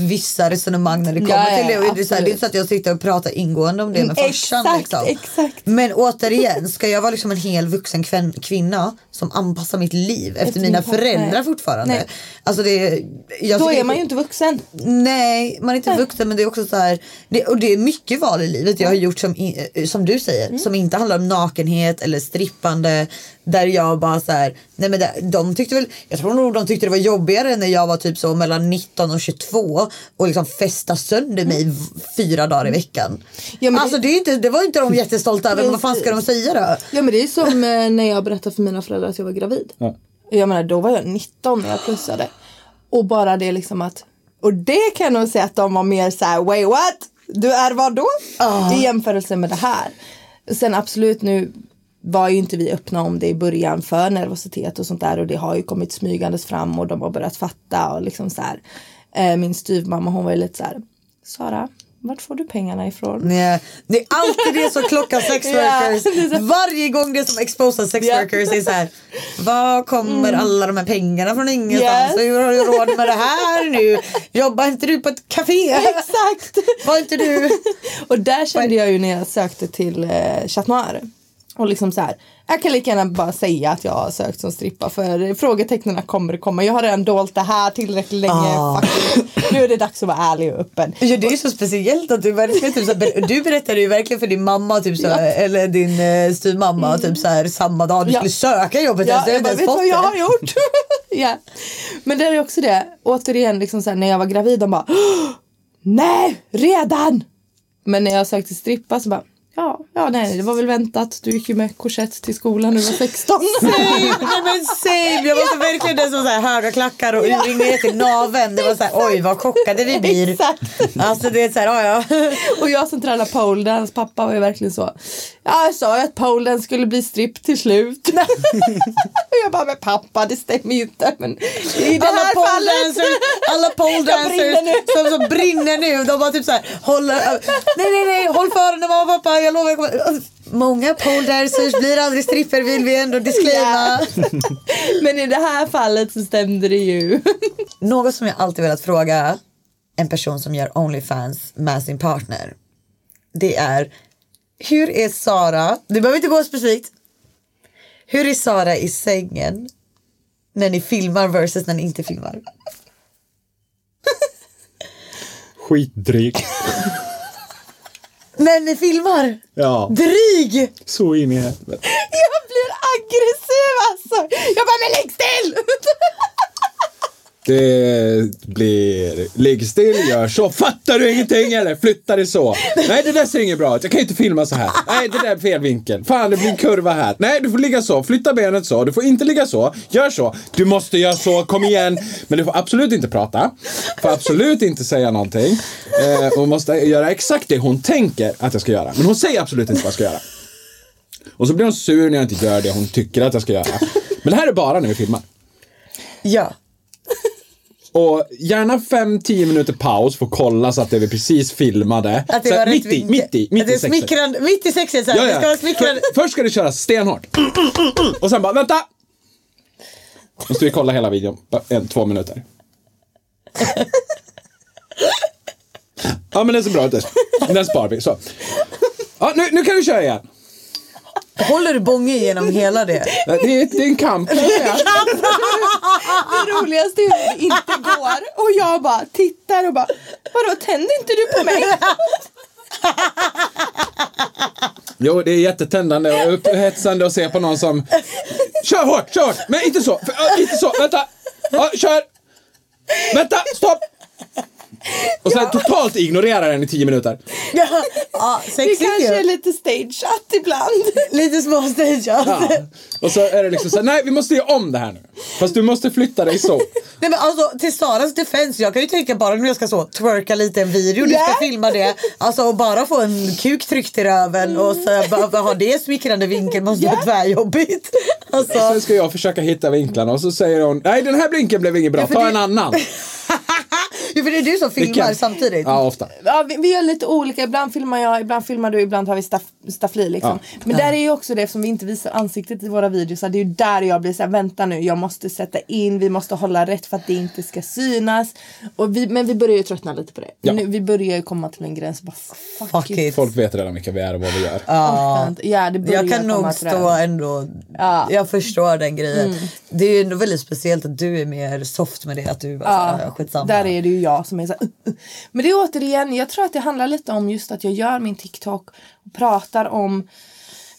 vissa resonemang när det kommer Ja, ja, till det. Och det, är så här, det är inte så att jag sitter och pratar ingående om det med Mm, farsan. exakt, liksom. exakt. Men återigen, ska jag vara liksom en hel vuxen kvän- kvinna som anpassar mitt liv efter, Efter mina föräldrar Nej. fortfarande? Nej. Alltså det, jag Då är man ju inte vuxen. Nej, man är inte vuxen men det är också så här. Det, och det är mycket val i livet jag har gjort som, eh, som du säger. Mm. Som inte handlar om nakenhet eller strippande. Där jag bara så här. Nej men det, de tyckte väl. Jag tror nog de tyckte det var jobbigare när jag var typ så mellan 19 och 22. Och liksom festa sönder mig v- fyra dagar i veckan. Mm. Ja, men det- alltså det, är inte, det var inte de jättestolta över. Men vad fan ska de säga då? Ja men det är som eh, när jag berättade för mina föräldrar att jag var gravid. Ja. Jag menar då var jag 19 när jag plussade. Och bara det liksom att, och det kan jag nog säga att de var mer så här: wait what? Du är vad då? I jämförelse med det här. Sen absolut nu var ju inte vi öppna om det i början för nervositet och sånt där och det har ju kommit smygandes fram och de har börjat fatta och liksom så här. Eh, min styvmamma hon var ju lite så här, Sara, vart får du pengarna ifrån? Nej, det är alltid det som klockar sex [LAUGHS] Ja, är Varje gång det som exposar sex Ja. workers är så här. Var kommer alla de här pengarna från ingenstans? Mm. Yes. Hur har du råd med det här nu? Jobbar inte du på ett café? Exakt! Var inte du? [LAUGHS] Och där kände jag ju när jag sökte till eh, Chat Noir. Och liksom så här, jag kan lika gärna bara säga att jag har sökt som strippa för frågetecknen kommer komma. Jag har redan dolt det här tillräckligt länge. Ah. Nu är det dags att vara ärlig och öppen. Ja, det är så speciellt att du verkligen typ så här, du berättade ju verkligen för din mamma typ så här, eller din eh, styvmamma typ så här samma dag du Ja. skulle söka jobbet. Ja, har jag inte bara, vet vad jag har gjort? [LAUGHS] ja. Men det är också det, återigen liksom så här, när jag var gravid de bara "Åh, Nej, redan! Men när jag sökte strippa så bara Ja, ja nej det var väl väntat. Du gick ju med korsett till skolan när du var 16. [LAUGHS] Same, nej men same. Jag var så verkligen den som så här, höga klackar och urring ner till naveln. Det var så här, [LAUGHS] oj vad chockade vi blir. Exakt. Alltså det är så här, ja ja. Och jag som tränar pole dance, pappa var ju verkligen så. Ja, jag sa ju att pole dance skulle bli stripp till slut. [LAUGHS] jag bara, men pappa det stämmer ju inte. Men i det alla här fallet. alla pole Jag brinner nu. dancers som, som brinner nu. De bara typ så här, håller, nej nej nej, håll för den mamma och pappa, jag lovar. Jag kommer. Många pole dancers blir aldrig stripper vill vi ändå disclaima. [LAUGHS] Men i det här fallet så stämde det ju. [LAUGHS] Något som jag alltid velat fråga en person som gör Onlyfans med sin partner. Det är hur är Sara, det behöver inte gå specifikt. Hur är Sara i sängen när ni filmar versus när ni inte filmar? [LAUGHS] Skitdryg. [LAUGHS] När ni filmar? Ja, Dryg! så in i helvete. Jag blir aggressiv alltså. Jag bara, men lägg still! [LAUGHS] Det blir ligg still, gör så. Fattar du ingenting eller? Flytta dig så. Nej, det där ser inget bra ut. Jag kan ju inte filma så här. Nej, det där är fel vinkel. Fan, det blir en kurva här. Nej, du får ligga så. Flytta benet så. Du får inte ligga så. Gör så. Du måste göra så. Kom igen. Men du får absolut inte prata. Får absolut inte säga någonting. Eh, hon måste göra exakt det hon tänker att jag ska göra. Men hon säger absolut inte vad jag ska göra. Och så blir hon sur när jag inte gör det hon tycker att jag ska göra. Men det här är bara när vi filmar. Ja. Och gärna 5-10 minuter paus för att kolla så att det vi precis filmade. Att det var mitt i, mitt i, mitt Att i sexet. mitt i sexet så här. Ja, Det ska ja. vara smickrande. För, först ska det köras stenhårt. Mm, mm, mm, mm. Och sen bara, vänta! Måste vi kolla hela videon, en, två minuter. Ja men den ser bra ut. Den sparar vi. Så. Ja, nu, nu kan vi köra igen. Håller du bånge genom hela det? Det är, det är en kamp. Det roligaste är hur det inte går och jag bara tittar och bara vadå tänder inte du på mig? Jo, det är jättetändande och upphetsande att se på någon som Kör hårt, kör hårt! Men inte så, inte så, vänta! Ja, kör! Vänta, stopp! Och sen totalt ignorerar den i tio minuter. Ja, Det sexigt kanske är ju. lite stageat ibland. Lite småstageat. Ja. Och så är det liksom så här, nej vi måste göra om det här nu. Fast du måste flytta dig så. Nej men alltså till Saras defense, jag kan ju tänka bara när jag ska så twerka lite en video, du Ja. ska filma det. Alltså och bara få en kuk tryckt i röven och så bara ha det smickrande vinkel måste vara tvärjobbigt. Alltså, Sen ska jag försöka hitta vinklarna och så säger hon, nej den här blinken blev inget bra, för ta det- en annan. För det är du som filmar Vilken? samtidigt. Ja, ofta. Ja, vi, vi gör lite olika. Ibland filmar jag, ibland filmar du, ibland har vi staff, staffli liksom. Men där är ju också det eftersom vi inte visar ansiktet i våra videos. Det är ju där jag blir såhär, vänta nu, jag måste sätta in, vi måste hålla rätt för att det inte ska synas. Och vi, men vi börjar ju tröttna lite på det. Ja. Nu, vi börjar ju komma till en gräns. Bara, fuck, Fuck it. it. Folk vet redan vilka vi är och vad vi gör. Ja. ja, det börjar Jag kan nog stå det. ändå, Ja. Mm. jag förstår den grejen. Det är ju ändå väldigt speciellt att du är mer soft med det. Att du bara Ja, ja, skitsamma. där är det ju jag som är så här, "Uh, uh." Men det är återigen, jag tror att det handlar lite om just att jag gör min TikTok pratar om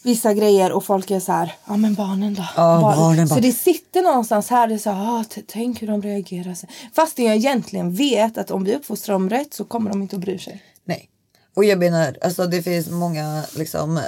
vissa grejer och folk är så här, ja men barnen då? Ja, barnen Så bara- det sitter någonstans här, det är så här, ah, tänk hur de reagerar. Fast jag egentligen vet att om vi uppfostrar dem rätt så kommer de inte att bry sig. Nej. Och jag menar, alltså det finns många liksom eh,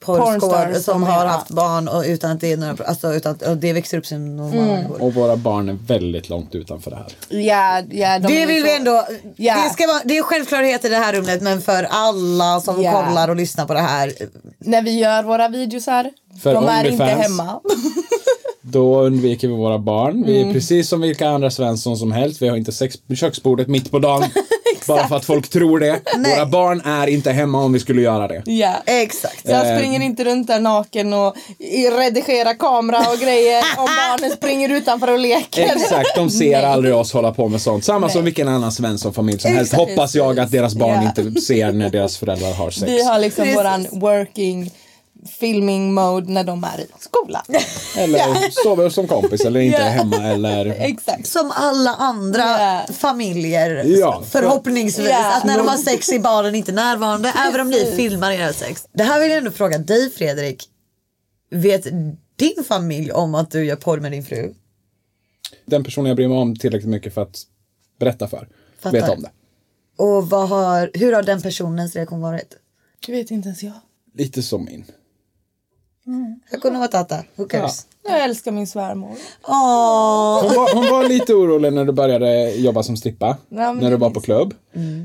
porrskådare som som har haft barn och utan att det är några, alltså utan att och det växer upp som normala Mm. Och våra barn är väldigt långt utanför det här. Ja, ja, de Det vill så- vi ändå, Ja. det, ska vara, det är självklarhet i det här rummet men för alla som Ja. kollar och lyssnar på det här. När vi gör våra videos här, För de är inte Onlyfans. hemma. [LAUGHS] Då undviker vi våra barn. Vi är Mm. precis som vilka andra Svensson som helst. Vi har inte sex på köksbordet mitt på dagen. [LAUGHS] bara för att folk tror det. [LAUGHS] Nej. Våra barn är inte hemma om vi skulle göra det. ja. Exakt. Så jag springer inte runt där naken och redigerar kamera och grejer [LAUGHS] om barnen springer utanför och leker. Exakt, de ser aldrig oss hålla på med sånt. Samma som vilken annan Svensson-familj som helst. Exakt. Hoppas jag att deras barn Ja. inte ser när deras föräldrar har sex. Vi har liksom Precis. våran working filming mode när de är i skolan. [LAUGHS] Eller sover som kompis eller inte är hemma eller... [LAUGHS] Exakt. Som alla andra Ja. familjer Ja. förhoppningsvis. Ja. Att när de har sex är barnen inte närvarande även om ni filmar era sex. Det här vill jag ändå fråga dig Fredrik. Vet din familj om att du gör porr med din fru? Den personen jag bryr mig om tillräckligt mycket för att berätta för. Fattar. Vet om det. Och vad har, hur har den personens reaktion varit? Det vet inte ens jag. Lite som min. Hakuna Matata, who cares? Jag älskar min svärmor. Åh, Hon var, hon var lite orolig när du började jobba som strippa. men när du det var på klubb.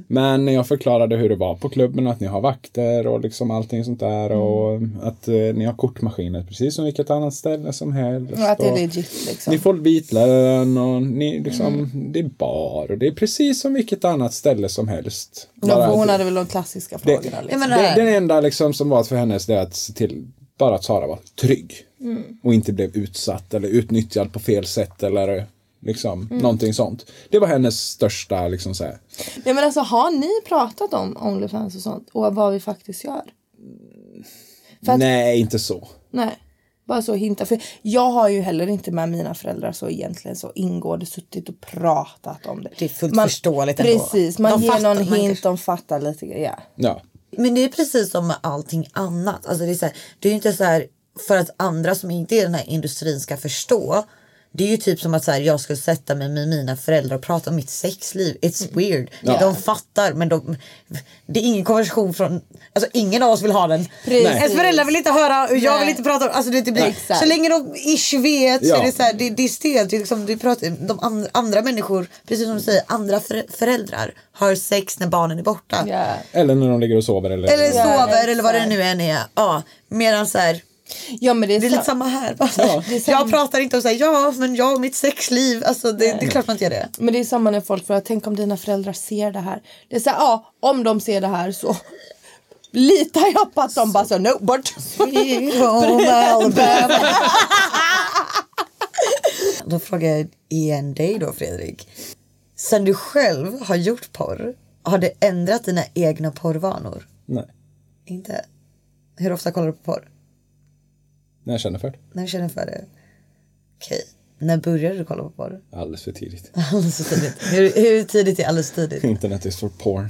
Men när jag förklarade hur det var på klubben, att ni har vakter och liksom allting sånt där. Och att eh, ni har kortmaskiner precis som vilket annat ställe som helst. Och att det är och legit liksom. Ni får bitlön och ni liksom, det är bar och det är precis som vilket annat ställe som helst. Ja, hon hade väl de klassiska frågorna. jag Liksom. menar, det, den enda liksom som var för hennes det är att se till bara att Sara var trygg. Och inte blev utsatt eller utnyttjad på fel sätt eller liksom någonting sånt. Det var hennes största liksom så här. Nej men alltså har ni pratat om Onlyfans och sånt? Och vad vi faktiskt gör? För att- Nej, inte så. Nej. Bara så hinta. För jag har ju heller inte med mina föräldrar så egentligen så ingående suttit och pratat om det. Det är fullt förståeligt ändå. Precis, man De ger fattar, någon man hint, kanske- de fattar lite. Ja. Ja. Men det är precis som med allting annat. Alltså det, är så här, det är ju inte så här för att andra som inte är i den här industrin ska förstå. Det är ju typ som att så här, jag skulle sätta mig med mina föräldrar och prata om mitt sexliv. It's weird. Ja. De fattar men de, det är ingen konversation från, alltså ingen av oss vill ha den. Precis. Ens föräldrar vill inte höra och jag Nej. vill inte prata om, alltså det, det blir, så länge de ish vet så Ja. är det så här, det, det är stelt. Det är liksom, du pratar, de andra, andra människor, precis som du säger, andra för, föräldrar har sex när barnen är borta. Ja. Eller när de ligger och sover eller... Eller sover eller vad det nu än är. Ja, medan så här, ja men det är, det är så- lite samma här. [LAUGHS] samma- Jag pratar inte om så här, ja men jag och mitt sexliv. Alltså det, det är klart man inte gör det. Men det är samma när folk frågar, tänk om dina föräldrar ser det här. Det är så här, ja om de ser det här så [LAUGHS] litar jag på att de bara så, no bort. [LAUGHS] Då frågar jag igen dig då Fredrik. Sen du själv har gjort porr, har det ändrat dina egna porrvanor? Nej. Inte? Hur ofta kollar du på porr? När jag känner för det. När du känner för det? Okej. När började du kolla på porr? Alldeles för tidigt. [LAUGHS] Alldeles för tidigt. Hur, hur tidigt är alldeles för tidigt? Internet is for porn.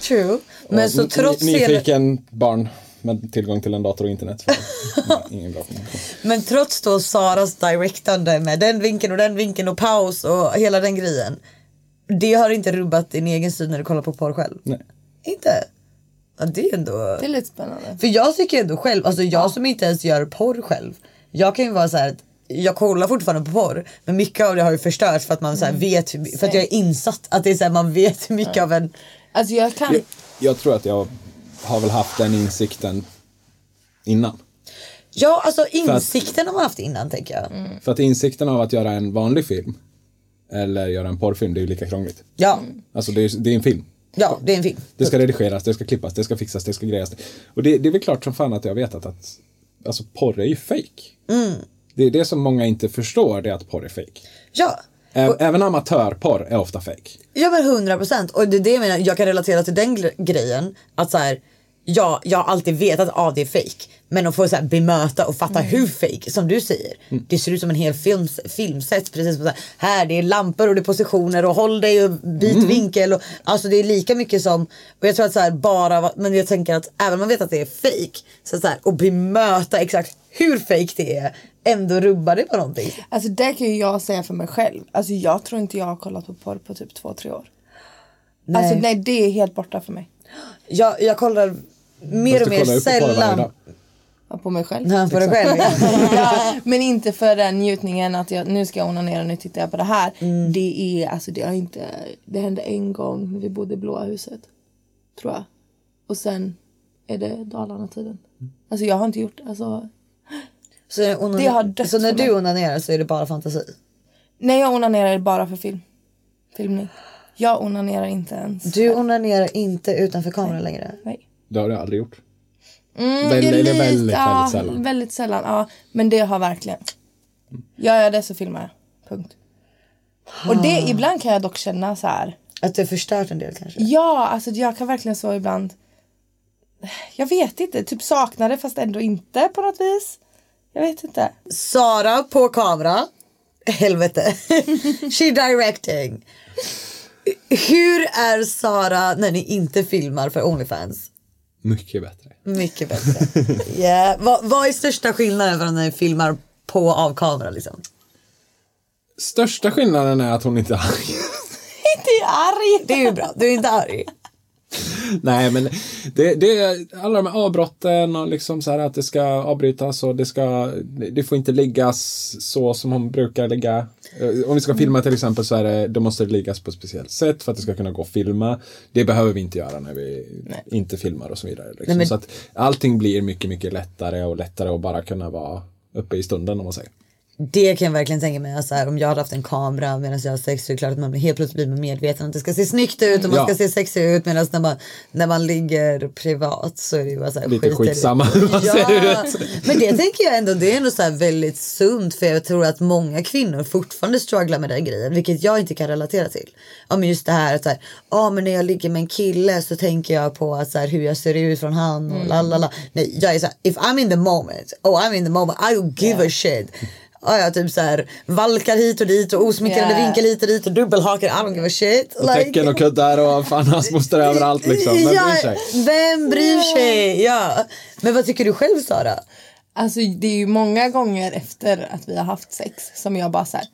True. Men Och så trots hela, Nyfiken barn med tillgång till en dator och internet. [LAUGHS] [LAUGHS] Ingen bra men trots då Saras directande med den vinkeln och den vinkeln och paus och hela den grejen. Det har inte rubbat din egen syn när du kollar på porr själv? Nej. Inte? Ja, det är ändå... Det är lite spännande. För jag tycker ändå själv, alltså jag som inte ens gör porr själv. Jag kan ju vara så här att jag kollar fortfarande på porr men mycket av det har ju förstörts för att man så här vet, hur- för att jag är insatt. Att det är så här, man vet hur mycket av en... Alltså jag kan... Jag, jag tror att jag har väl haft den insikten innan. Ja alltså insikten har man haft innan tänker jag. För att insikten av att göra en vanlig film eller göra en porrfilm, det är ju lika krångligt. Ja, Alltså det är, det är en film. Ja det är en film. Det ska redigeras, det ska klippas, det ska fixas, det ska grejas. Och det, det är väl klart som fan att jag vet att, att alltså porr är ju fake. Det är det som många inte förstår, det är att porr är fake. Ja. Ä- Även amatörporr är ofta fake. Ja men hundra procent och det är det jag menar, jag kan relatera till den gre- grejen. Att så här, ja, jag har alltid vetat att ah, det är fake. Men att få så här, bemöta och fatta hur fake som du säger. Det ser ut som en hel film, filmset. Precis som så här, här det är lampor och det är positioner och håll dig och byt vinkel. Och, alltså det är lika mycket som, och jag tror att så här, bara, men jag tänker att även om man vet att det är fake. Så, så här, och bemöta exakt hur fake det är. Ändå rubbar det på någonting. Alltså det kan ju jag säga för mig själv. Alltså jag tror inte jag har kollat på porr på typ två, tre år. Nej. Alltså nej det är helt borta för mig. Jag, jag kollar mer och mer sällan. Ja, på mig själv. Ja, på dig själv [LAUGHS] ja. men inte för den njutningen att jag, nu ska jag onanera, nu tittar jag på det här. Det är, alltså det har inte, det hände en gång när vi bodde i blåa huset. Tror jag. Och sen är det Dalarna-tiden. Alltså jag har inte gjort, alltså. Så, onan- Det har dött så när du onanerar så är det bara fantasi? Nej jag onanerar bara för film. Filmning. Jag onanerar inte ens. Du onanerar inte utanför kameran längre? Nej. Det har jag aldrig gjort. Mm, Väl- det är eller lite- väldigt, ja, väldigt sällan. Väldigt sällan, ja. Men det har verkligen. Gör jag det så filmar jag. Punkt. Och det, ibland kan jag dock känna så här. Att du har förstört en del kanske? Ja, alltså jag kan verkligen så ibland. Jag vet inte, typ sakna det fast ändå inte på något vis. Jag vet inte. Sara på kamera. Helvete. [LAUGHS] She directing. Hur är Sara när ni inte filmar för Onlyfans? Mycket bättre. Mycket bättre. [LAUGHS] yeah. vad, vad är största skillnaden från när ni filmar på och av kamera liksom? Största skillnaden är att hon inte är arg. [LAUGHS] Inte är arg. Det är ju bra, du är inte arg. [LAUGHS] Nej men det, det är alla de här avbrotten och liksom så här att det ska avbrytas och det ska Det får inte liggas så som hon brukar ligga. Eh, Om vi ska filma till exempel så är det, då måste det liggas på ett speciellt sätt för att det ska kunna gå att filma. Det behöver vi inte göra när vi inte filmar och så vidare. Liksom. Nej, men- Så att allting blir mycket, mycket lättare och lättare att bara kunna vara uppe i stunden om man säger. Det kan jag verkligen tänka mig. Så här, om jag hade haft en kamera medan jag har sex så är det klart att man helt plötsligt blir medveten att det ska se snyggt ut och man Ja. ska se sexig ut. Medan när man, när man ligger privat så är det ju bara så här, Lite skit i det. skitsamma ja. Men det tänker jag ändå, det är ändå så väldigt sunt för jag tror att många kvinnor fortfarande strugglar med den grejen, vilket jag inte kan relatera till. Ja men just det här att så här, ja men när jag ligger med en kille så tänker jag på att så här, hur jag ser ut från han och la la la. Nej jag är så här, if I'm in the moment, oh I'm in the moment, I don't give a shit. Ja, jag typ så här valkar hit och dit och osmickrande Yeah. vinkel hit och dit och dubbelhakar, I don't give a shit. Och tecken och kuddar och fan hans moster överallt liksom. Vem ja, bryr sig? Vem bryr sig? Ja. Men vad tycker du själv Sara? Alltså det är ju många gånger efter att vi har haft sex som jag bara så här.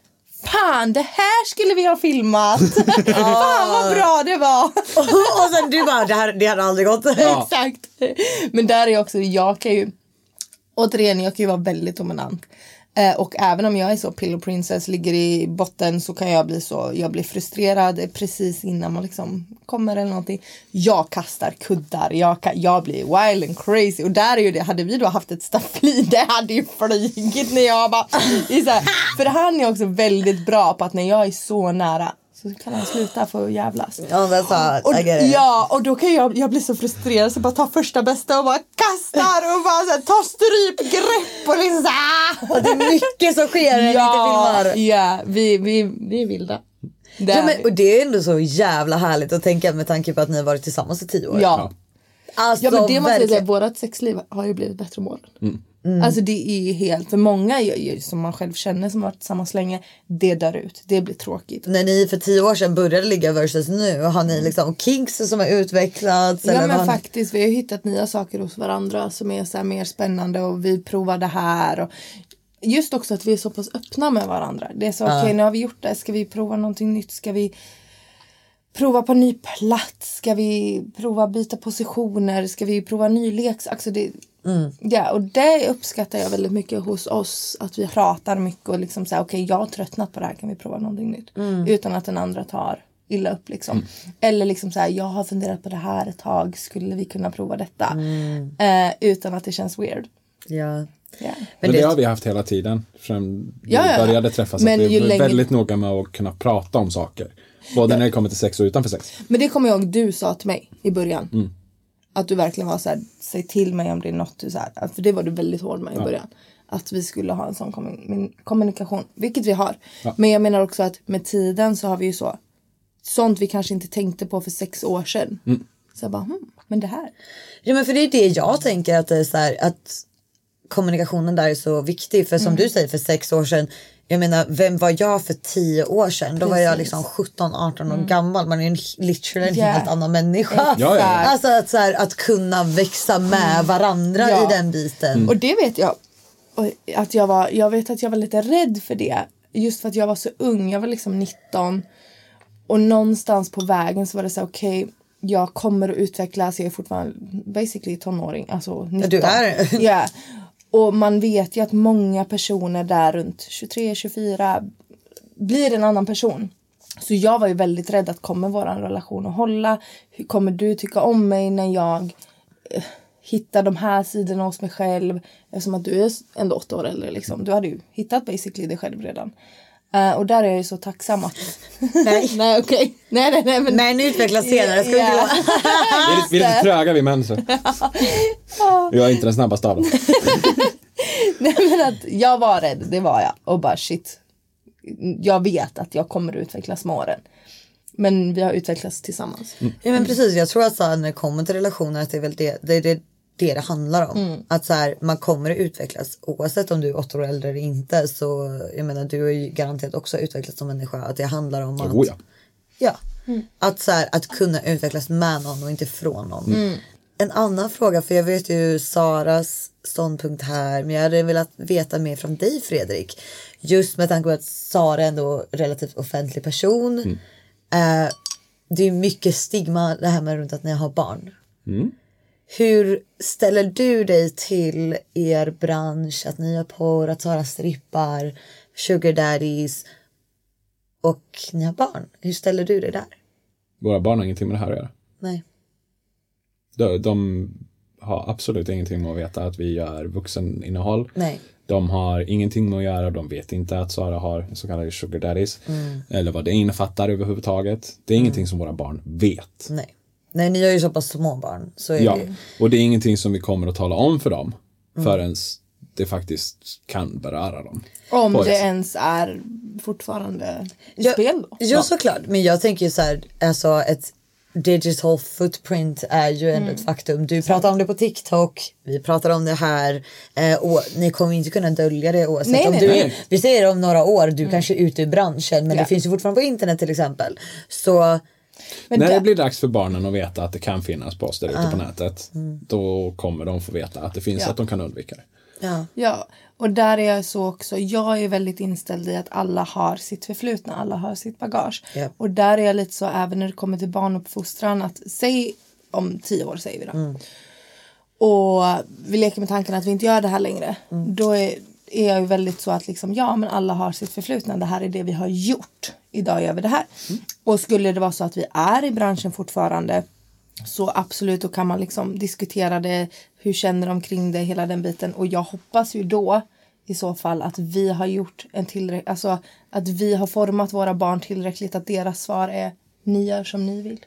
Fan det här skulle vi ha filmat. [LAUGHS] Fan vad bra det var. [LAUGHS] och sen du bara, det, här, det hade aldrig gått. [LAUGHS] Exakt. Men där är också, jag kan ju, återigen jag kan ju vara väldigt dominant. Eh, och även om jag är så pillow princess, ligger i botten så kan jag bli så, jag blir frustrerad precis innan man liksom kommer eller någonting. Jag kastar kuddar, jag, jag blir wild and crazy och där är ju det, hade vi då haft ett staffli, [LAUGHS] det hade ju flugit när jag bara, det är så här, för han är också väldigt bra på att när jag är så nära så kan han sluta få jävlas. Ja, that's. Och, ja, och då kan jag, jag bli så frustrerad så jag bara tar första bästa och bara kastar och bara så här, tar strypgrepp och liksom så här. Det är mycket som sker när ni inte Ja, filmar. ja vi, vi, vi är vilda. Det Ja, är men, och det är ändå så jävla härligt att tänka med tanke på att ni har varit tillsammans i tio år. ja. Alltså, ja men det måste jag säga, vårat sexliv har ju blivit bättre med åren. Alltså det är ju helt, för många som man själv känner som har varit tillsammans länge, det dör ut, det blir tråkigt. När ni för tio år sedan började ligga versus nu, har ni liksom kinks som har utvecklats? Ja eller men vad faktiskt, vi har hittat nya saker hos varandra som är så mer spännande och vi provar det här. Och just också att vi är så pass öppna med varandra. Det är så, okej nu har vi gjort det, ska vi prova någonting nytt? Ska vi prova på en ny plats? Ska vi prova byta positioner? Ska vi prova ny leks? Alltså det, ja, och det uppskattar jag väldigt mycket hos oss. Att vi pratar mycket och liksom säger okej jag har tröttnat på det här, kan vi prova någonting nytt? Utan att den andra tar illa upp liksom. Eller liksom så här, jag har funderat på det här ett tag, skulle vi kunna prova detta? Eh, utan att det känns weird. Ja. Ja. Men Men det, det har vi haft hela tiden. Från vi Ja, ja, ja. började träffas. Men att vi är väldigt noga med att kunna prata om saker. Både när det kommer till sex och utanför sex. Men det kommer jag ihåg du sa till mig i början. Mm. Att du verkligen var så här, säg till mig om det är något du så här, för det var du väldigt hård med i början. Att vi skulle ha en sån kommun- kommunikation, vilket vi har. Men jag menar också att med tiden så har vi ju så, sånt vi kanske inte tänkte på för sex år sedan. Mm. Så jag bara, hmm, men det här. ja men för det är det jag tänker att det är så här, att kommunikationen där är så viktig. För som Mm. du säger för sex år sedan, jag menar vem var jag för tio år sedan? Då var jag Precis. Mm. liksom 17-18 år gammal. Man är en, literally en Ja. helt annan människa. Ja. Alltså att, så här, att kunna växa med varandra Mm. Ja. i den biten. Och det vet jag. Att jag, var, jag vet att jag var lite rädd för det. Just för att jag var så ung. Jag var liksom 19. Och någonstans på vägen så var det så här, okej. jag kommer att utvecklas. Jag är fortfarande basically tonåring. Alltså 19. du är. Ja. [LAUGHS] Och man vet ju att många personer där runt 23, 24 blir en annan person. Så jag var ju väldigt rädd att kommer vår relation att hålla? Hur kommer du tycka om mig när jag eh, hittar de här sidorna hos mig själv? Eftersom att du är ändå åtta år äldre liksom. Du hade ju hittat basically dig själv redan. Eh, och där är jag ju så tacksam att... Nej. [LAUGHS] nej okej. Nej nej nej men... Men utvecklas senare. Ska inte [LAUGHS] Vi är, lite- vi är lite tröga vi män. Så. Jag är inte den snabbaste av dem. [LAUGHS] Nej men att jag var rädd, det var jag. Och bara shit. Jag vet att jag kommer att utvecklas med åren. Men vi har utvecklats tillsammans. Ja men precis, jag tror att så här, när det kommer till relationer att det är väl det det, det, det, det handlar om. Att så här, man kommer att utvecklas oavsett om du är åtta år äldre eller inte. Så jag menar du har ju garanterat också utvecklats som människa. Att det handlar om att, Oh, ja. ja, att, så här, att kunna utvecklas med någon och inte från någon. En annan fråga, för jag vet ju Saras ståndpunkt här, men jag hade velat veta mer från dig Fredrik. Just med tanke på att Sara är ändå relativt offentlig person. Eh, det är mycket stigma det här med runt att ni har barn. Hur ställer du dig till er bransch, att ni gör porr, att Sara strippar, sugar daddies och ni har barn? Hur ställer du dig där? Våra barn har ingenting med det här att göra. Nej. De, de har absolut ingenting med att veta att vi gör vuxeninnehåll. Nej. De har ingenting med att göra, de vet inte att Sara har så kallade sugar daddies. Mm. Eller vad det innefattar överhuvudtaget. Det är ingenting som våra barn vet. Nej. Nej, ni har ju så pass små barn. Så är Ja, det och det är ingenting som vi kommer att tala om för dem Mm. förrän det faktiskt kan beröra dem. Om På det ens är fortfarande i Ja, spel då. Ja, såklart. Men jag tänker ju så här, alltså ett digital footprint är ju ändå Mm. ett faktum. Du pratar om det på TikTok, vi pratar om det här och ni kommer inte kunna dölja det oavsett Nej, om nej, du nej. vi säger om några år, du kanske är ute ur branschen men Ja. det finns ju fortfarande på internet till exempel. Så Men När där- det blir dags för barnen att veta att det kan finnas på oss där ute Ah. på nätet, Mm. då kommer de få veta att det finns, Ja. att de kan undvika det. ja, Ja, och där är jag så också. Jag är väldigt inställd i att alla har sitt förflutna, alla har sitt bagage. Ja. Och där är jag lite så även när det kommer till barnuppfostran att säg om tio år säger vi då. Och vi leker med tanken att vi inte gör det här längre. Då är, är jag ju väldigt så att liksom ja men alla har sitt förflutna. Det här är det vi har gjort. Idag gör vi det här. Och skulle det vara så att vi är i branschen fortfarande så absolut, då kan man liksom diskutera det. Hur känner de kring det, hela den biten. Och jag hoppas ju då i så fall att vi har gjort en tillräckligt, alltså att vi har format våra barn tillräckligt att deras svar är ni gör som ni vill.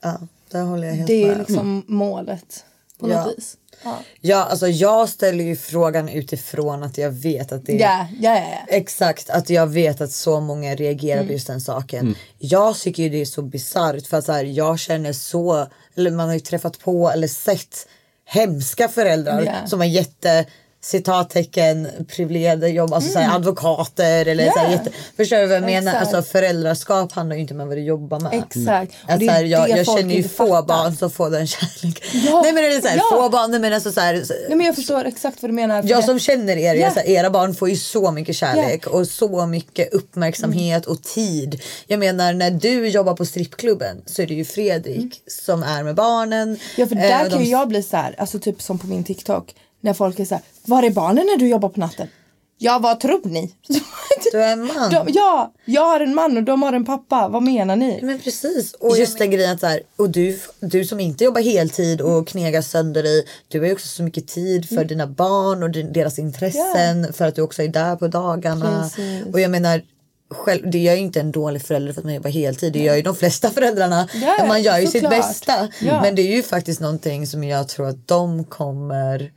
ja, där håller jag helt Det är med. liksom målet på Ja. något vis. Ja, Ja, alltså jag ställer ju frågan utifrån att jag vet att det är ja, ja. ja, ja. Exakt, att jag vet att så många reagerar på just den saken. Jag tycker ju det är så bisarrt för att så här, jag känner så, eller man har ju träffat på eller sett hemska föräldrar Ja. som har jätte citattecken privilegierade jobb, alltså såhär, advokater eller Ja. såhär, jätte, Förstår du vad jag menar? Exakt. Alltså föräldraskap handlar ju inte om vad du jobbar med. Exakt. Och Att, det är såhär, jag jag känner ju få fattar. barn som får den [LAUGHS] kärlek. Ja. Nej men det är såhär, Ja. få barn, men alltså såhär, Nej men jag förstår exakt vad du menar. jag det- som känner er, Ja. jag, era barn får ju så mycket kärlek och så mycket uppmärksamhet och tid. Jag menar när du jobbar på strippklubben så är det ju Fredrik som är med barnen. Mm. Ja för Eh, där de- kan ju jag bli så här, alltså typ som på min TikTok. När folk är så här, var är barnen när du jobbar på natten? Ja vad tror ni? [LAUGHS] Du är en man. De, ja, jag har en man och de har en pappa. Vad menar ni? Men precis. Och just den grejen att så här, och du, du som inte jobbar heltid och knegar sönder dig. Du har ju också så mycket tid Mm. för dina barn och din, deras intressen. För att du också är där på dagarna. Precis. Och jag menar. Själv, det gör ju inte en dålig förälder för att man jobbar heltid. Det gör ju de flesta [LAUGHS] föräldrarna. Men man gör ju sitt bästa. Ja. Men det är ju faktiskt någonting som jag tror att de kommer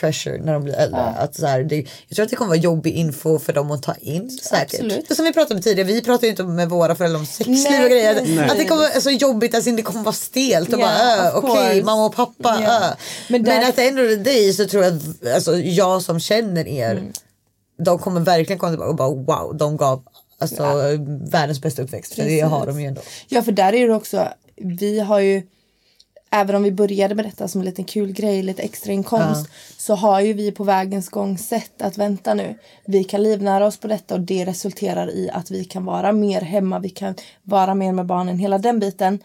treasure när de blir äldre. Att så här, det, jag tror att det kommer vara jobbig info för dem att ta in säkert. Absolut. Som vi pratade om tidigare, vi pratar ju inte med våra föräldrar om sexliv Nej, och grejer. precis. Att det kommer vara så jobbigt, alltså det kommer vara stelt och Ja, bara äh, okej course. mamma och pappa Ja. äh. Men Men, där- att ändå the day så tror jag att alltså, jag som känner er Mm. de kommer verkligen komma tillbaka och bara wow de gav alltså, världens bästa uppväxt. För det har de ju ändå. Ja för där är det också, vi har ju Även om vi började med detta som en liten kul grej, lite extra inkomst så har ju vi på vägens gång sett att vänta nu, vi kan livnära oss på detta och det resulterar i att vi kan vara mer hemma, vi kan vara mer med barnen, hela den biten.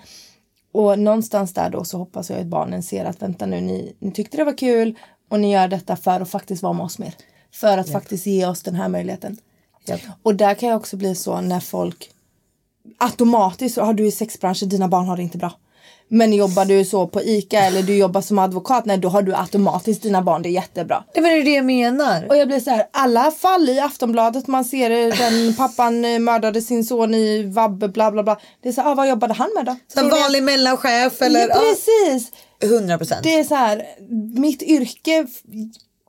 Och någonstans där då så hoppas jag att barnen ser att vänta nu, ni, ni tyckte det var kul och ni gör detta för att faktiskt vara med oss mer. För att faktiskt ge oss den här möjligheten. Japp. Och där kan jag också bli så när folk automatiskt, har du i sexbranschen, dina barn har det inte bra. Men jobbar du så på ICA eller du jobbar som advokat, nej då har du automatiskt dina barn det är jättebra. Det är det jag menar. Och jag blir så här, alla fall i Aftonbladet man ser den [LAUGHS] pappan eh, mördade sin son i vabbe bla bla bla. Det är så här, ah, vad jobbade han med då? Ni vanlig mellanchef eller Ja, precis. ja, 100 procent. Det är så här, mitt yrke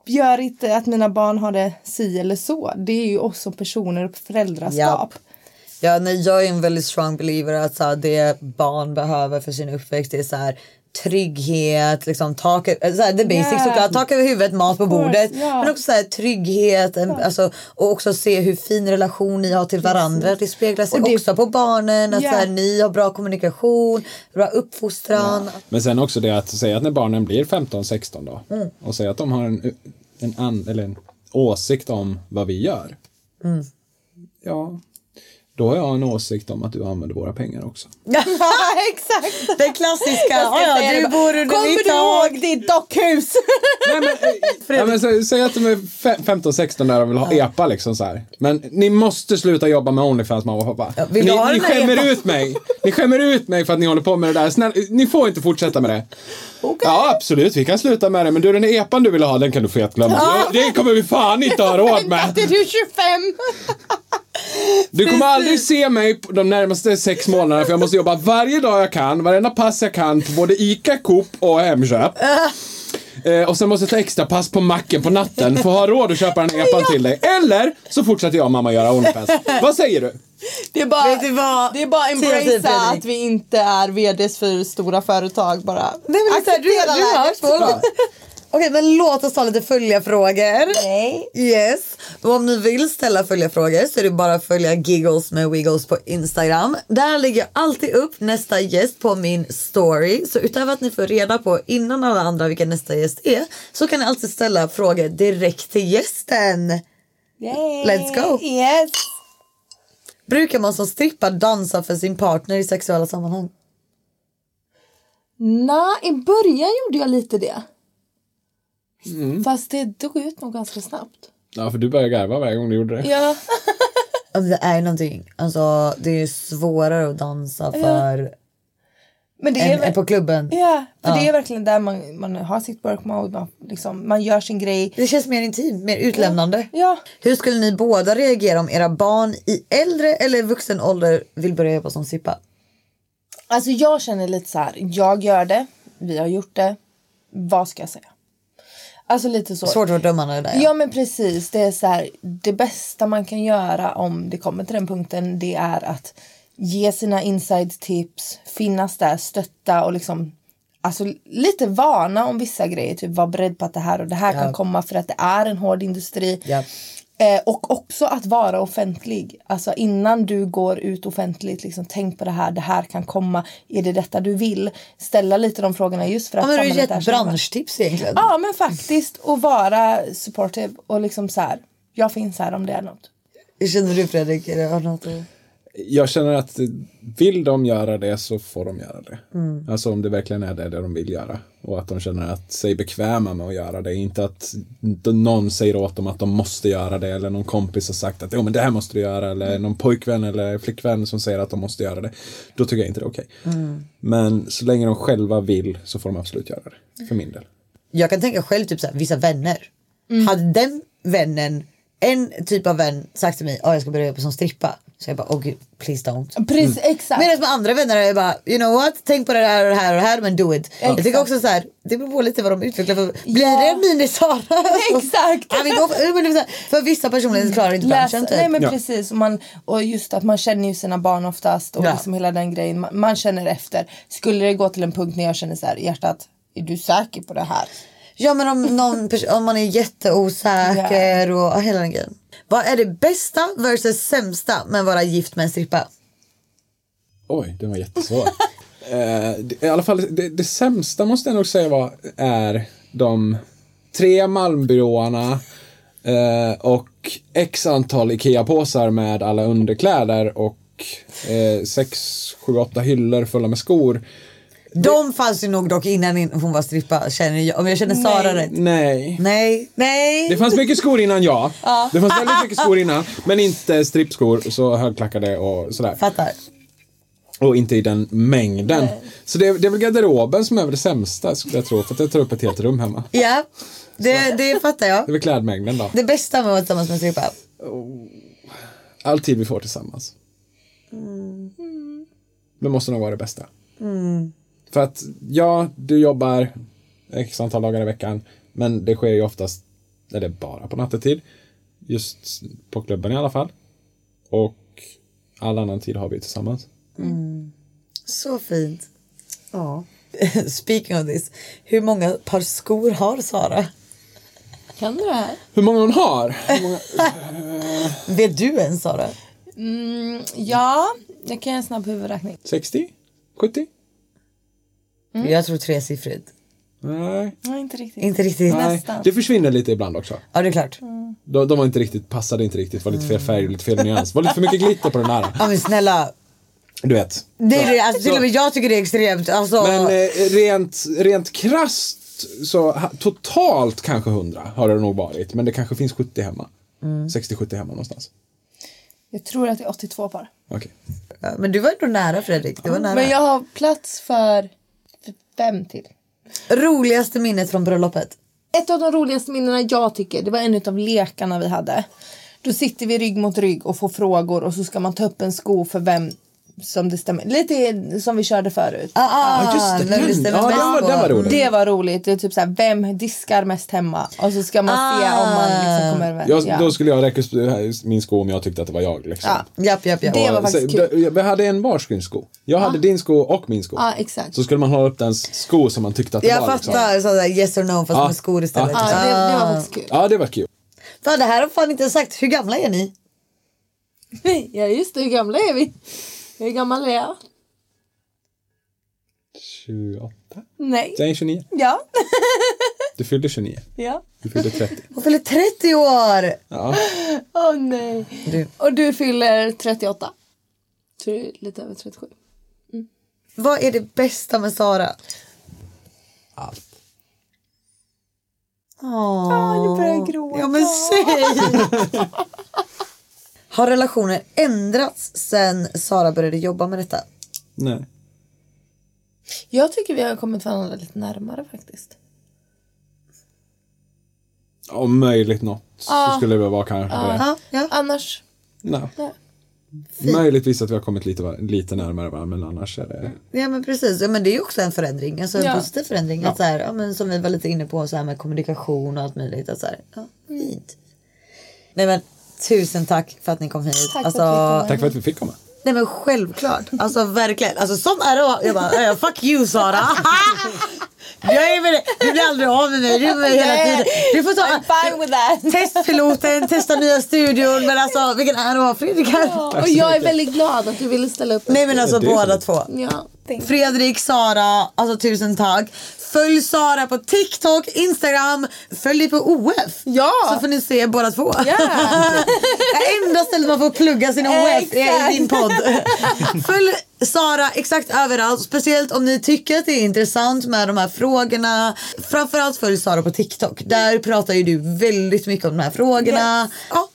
gör inte att mina barn har det si eller så. Det är ju oss som personer och föräldraskap. Japp. Ja, nej, jag är en väldigt strong believer att så här, det barn behöver för sin uppväxt det är så här, trygghet, liksom, tak, ö- så här, the basics Yeah. såklart, tak över huvudet, mat på bordet. ja. Men också så här, trygghet en, alltså, och också se hur fin relation ni har till varandra. Det speglar sig det- också på barnen, att Ja. så här, ni har bra kommunikation, bra uppfostran. Men sen också det att säga att när barnen blir 15-16 då Mm. och säga att de har en, en, an, eller en åsikt om vad vi gör. Mm. Ja, då har jag en åsikt om att du använder våra pengar också. [LAUGHS] exakt. Det klassiska, ja, ja, det du bor under Kommer du ihåg ditt dockhus? [LAUGHS] Nej, men, eh, [LAUGHS] ja, men, säg att de är fe- 15-16 där och vill ha epa liksom så här. Men ni måste sluta jobba med Onlyfans mamma och pappa. Ja, ni ni den skämmer ut mig. Ni skämmer ut mig för att ni håller på med det där. Snälla, ni får inte fortsätta med det. Ja absolut, vi kan sluta med det. Men du den epan du vill ha den kan du få helt glömma. Det kommer vi fan inte ha råd med. Är du 25? Du kommer aldrig se mig på de närmaste sex månaderna för jag måste jobba varje dag jag kan, varenda pass jag kan på både ICA, Coop och Hemköp. Eh, och sen måste jag ta extra pass på macken på natten för att ha råd att köpa den här epan till dig. Eller så fortsätter jag och mamma göra Onlyfans. Vad säger du? Det är bara, Vet du vad? det är bara embracea att vi inte är vds för stora företag bara. Nej, men det är så här, du, du två Okej men låt oss ta lite följarfrågor. Nej. Yes. Och om ni vill ställa följarfrågor så är det bara att följa Giggles med Wiggles på Instagram. Där lägger jag alltid upp nästa gäst på min story. Så utöver att ni får reda på innan alla andra vilka nästa gäst är så kan ni alltid ställa frågor direkt till gästen. Yay. Let's go. Yes. Brukar man som strippar dansa för sin partner i sexuella sammanhang? Nej, i början gjorde jag lite det. Mm. Fast det dog ut nog ganska snabbt. Ja för du började garva varje gång du gjorde det. Ja. [LAUGHS] Alltså, Det är någonting, alltså det är svårare att dansa för Men det är väl- än på klubben. Ja, för Ja. det är verkligen där man, man har sitt work mode, man, liksom, man gör sin grej. Det känns mer intimt, mer utlämnande. Ja. Hur skulle ni båda reagera om era barn i äldre eller vuxen ålder vill börja jobba som strippa? Alltså jag känner lite så här, jag gör det, vi har gjort det, vad ska jag säga? Alltså lite så. Svårt att vara dömande där. Ja men precis, det är så här, det bästa man kan göra om det kommer till den punkten det är att ge sina inside tips, finnas där, stötta och liksom alltså, lite varna om vissa grejer. Typ var beredd på att det här och det här kan komma för att det är en hård industri. Ja. Eh, och också att vara offentlig. Alltså innan du går ut offentligt, liksom, tänk på det här, det här kan komma. Är det detta du vill? Ställa lite de frågorna just för att Ja, men du har ju är gett så- branschtips egentligen. Ja men faktiskt. Och vara supportive och liksom så här. Jag finns här om det är något. Hur känner du Fredrik? Är det, något. Jag känner att vill de göra det så får de göra det. Mm. Alltså om det verkligen är det, det de vill göra. Och att de känner att sig bekväma med att göra det. Inte att någon säger åt dem att de måste göra det. Eller någon kompis har sagt att jo, men det här måste du göra. Eller någon pojkvän eller flickvän som säger att de måste göra det. Då tycker jag inte det är okej. Mm. Men så länge de själva vill så får de absolut göra det. För min del. Jag kan tänka själv typ så här, vissa vänner. Hade den vännen, en typ av vän sagt till mig att jag ska börja jobba som strippa. Så jag bara, oh gud, please don't. Precis, exakt. Medan med andra vänner är jag bara, you know what, tänk på det här och det här och det här men do it. Jag tycker också så här, det beror på lite vad de utvecklar för. Blir Ja. det en mini-Sara? [LAUGHS] Exakt. Ja, vi går för, vissa personer klarar inte Läs, branschen typ. nej men Ja. precis och, man, och just att man känner ju sina barn oftast och Ja. liksom hela den grejen. Man, man känner efter. Skulle det gå till en punkt när jag känner så här hjärtat, är du säker på det här? Ja men om, någon om man är jätteosäker och ja, hela den grejen. Vad är det bästa versus sämsta med att vara gift med en strippa? Oj, den var jättesvår. [LAUGHS] eh, det- I alla fall, det, det sämsta måste jag nog säga var, är de tre Malmbyråerna eh, och x antal Ikea-påsar med alla underkläder och eh, sex, sju, åtta hyllor fulla med skor. De fanns ju nog dock innan in- hon var strippa känner jag. Om jag känner Sara rätt. Nej. Nej, nej. Det fanns mycket skor innan ja. Det fanns väldigt mycket skor innan. Men inte strippskor, så högklackade och sådär. Fattar. Och inte i den mängden. Så det, det är väl garderoben som är det sämsta skulle jag tro. För att det tar upp ett helt rum hemma. Ja, det, det fattar jag. Det är väl klädmängden då. Det bästa med att vara tillsammans med en strippa. All tid vi får tillsammans. Det måste nog vara det bästa. För att ja, du jobbar x antal dagar i veckan. Men det sker ju oftast, eller bara på nattetid. Just på klubben i alla fall. Och all annan tid har vi tillsammans. Så fint. Ja. [LAUGHS] Speaking of this. Hur många par skor har Sara? Kan du det här? Hur många hon har? Många... [LAUGHS] Vet du ens Sara? Mm, ja, jag kan göra en snabb huvudräkning. 60? 70? Jag tror tresiffrigt. Nej. Nej, inte riktigt. Inte riktigt. Nej. Nästan. Det försvinner lite ibland också. Ja det är klart. De, de var inte riktigt, passade inte riktigt, var lite fel färg, lite fel nyans. Var lite för mycket glitter på den här. Ja men snälla. Du vet. Det är det, alltså, till och med jag tycker det är extremt. Alltså, Men eh, rent, rent krasst så ha, totalt kanske 100 har det nog varit. Men det kanske finns 70 hemma. 60-70 hemma någonstans. Jag tror att det är 82 par. Okej. ja, men du var ändå nära Fredrik. Du var nära. Men jag har plats för fem till. Roligaste minnet från bröllopet? Ett av de roligaste minnena jag tycker, det var en av lekarna vi hade. Då sitter vi rygg mot rygg och får frågor och så ska man ta upp en sko för vem som det stämmer. Lite som vi körde förut. Ah, ah, Ja, just det. Den, ja, bäst den, var, den var rolig. Det var roligt. Det är typ såhär, vem diskar mest hemma? Och så ska man se om man liksom kommer överens. Jag, Ja. Då skulle jag räcka min sko om jag tyckte att det var jag. Liksom. Ja. Japp, japp, japp. Det var faktiskt så- kul. Vi hade en varsin sko. Jag hade din sko och min sko. Ja, exakt. Så skulle man hålla upp den sko som man tyckte att det Jag var. Liksom. fattar sådär yes or no fast Ja. med skor istället. Ja. Ja, det, det var faktiskt kul. Ja, det var kul. Fan det här har fan inte sagt. Hur gamla är ni? [LAUGHS] Ja just det, hur gamla är vi? Hur gammal är jag? 28? Nej. Jag är 29. [LAUGHS] Ja. Du fyllde 29. ja. Du fyllde 30. Hon fyller 30 år! Ja. Åh nej. Du. Och du fyller 38. Så du är lite över 37. Vad är det bästa med Sara? Allt. Åh, nu börjar jag gråta. Ja men säg! [LAUGHS] Har relationen ändrats sen Sara började jobba med detta? Nej. Jag tycker vi har kommit varandra lite närmare faktiskt. Om möjligt något så skulle det vara kanske det. Ja, ja. Annars. Nej. Nej. Möjligtvis att vi har kommit lite, lite närmare varandra men annars är det... ja men precis, ja, men det är ju också en förändring, alltså en Ja. positiv förändring. Att så här, ja, men som vi var lite inne på så här med kommunikation och allt möjligt. Att så här, ja, fint. Nej men tusen tack för att ni kom hit. Tack för alltså, att vi kom. Tack för att vi fick komma. Nej men självklart. Alltså verkligen. Alltså som RÅ. Jag bara, fuck you Sara. [LAUGHS] Jag är med dig. Du blir aldrig av med mig. Du är med mig hela tiden. Du får ta I'm fine with that. testpiloten, testa nya studion. Men alltså vilken RÅ Fredrik är. Och jag är väldigt glad att du ville ställa upp. Nej men alltså båda två. Ja, Fredrik, Sara, alltså tusen tack. Följ Sara på TikTok, Instagram, följ dig på OF. Ja. Så får ni se båda två. Ja. [LAUGHS] Det enda stället man får plugga sin OF är i din podd. [LAUGHS] Följ Sara exakt överallt. Speciellt om ni tycker att det är intressant med de här frågorna. Framförallt följ Sara på TikTok. Där pratar ju du väldigt mycket om de här frågorna. Ja. Ja.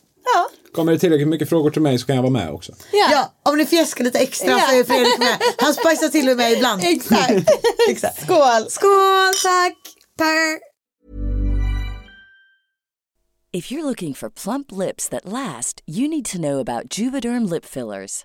Kommer det tillräckligt mycket frågor till mig så kan jag vara med också. Ja. Ja, om ni fjäskar lite extra Ja. så är Fredrik med. Han spicar till med mig ibland. Exakt. [LAUGHS] Exakt. Skål. Skål, tack! Per. If you're looking for plump lips that last, you need to know about Juvederm lip fillers.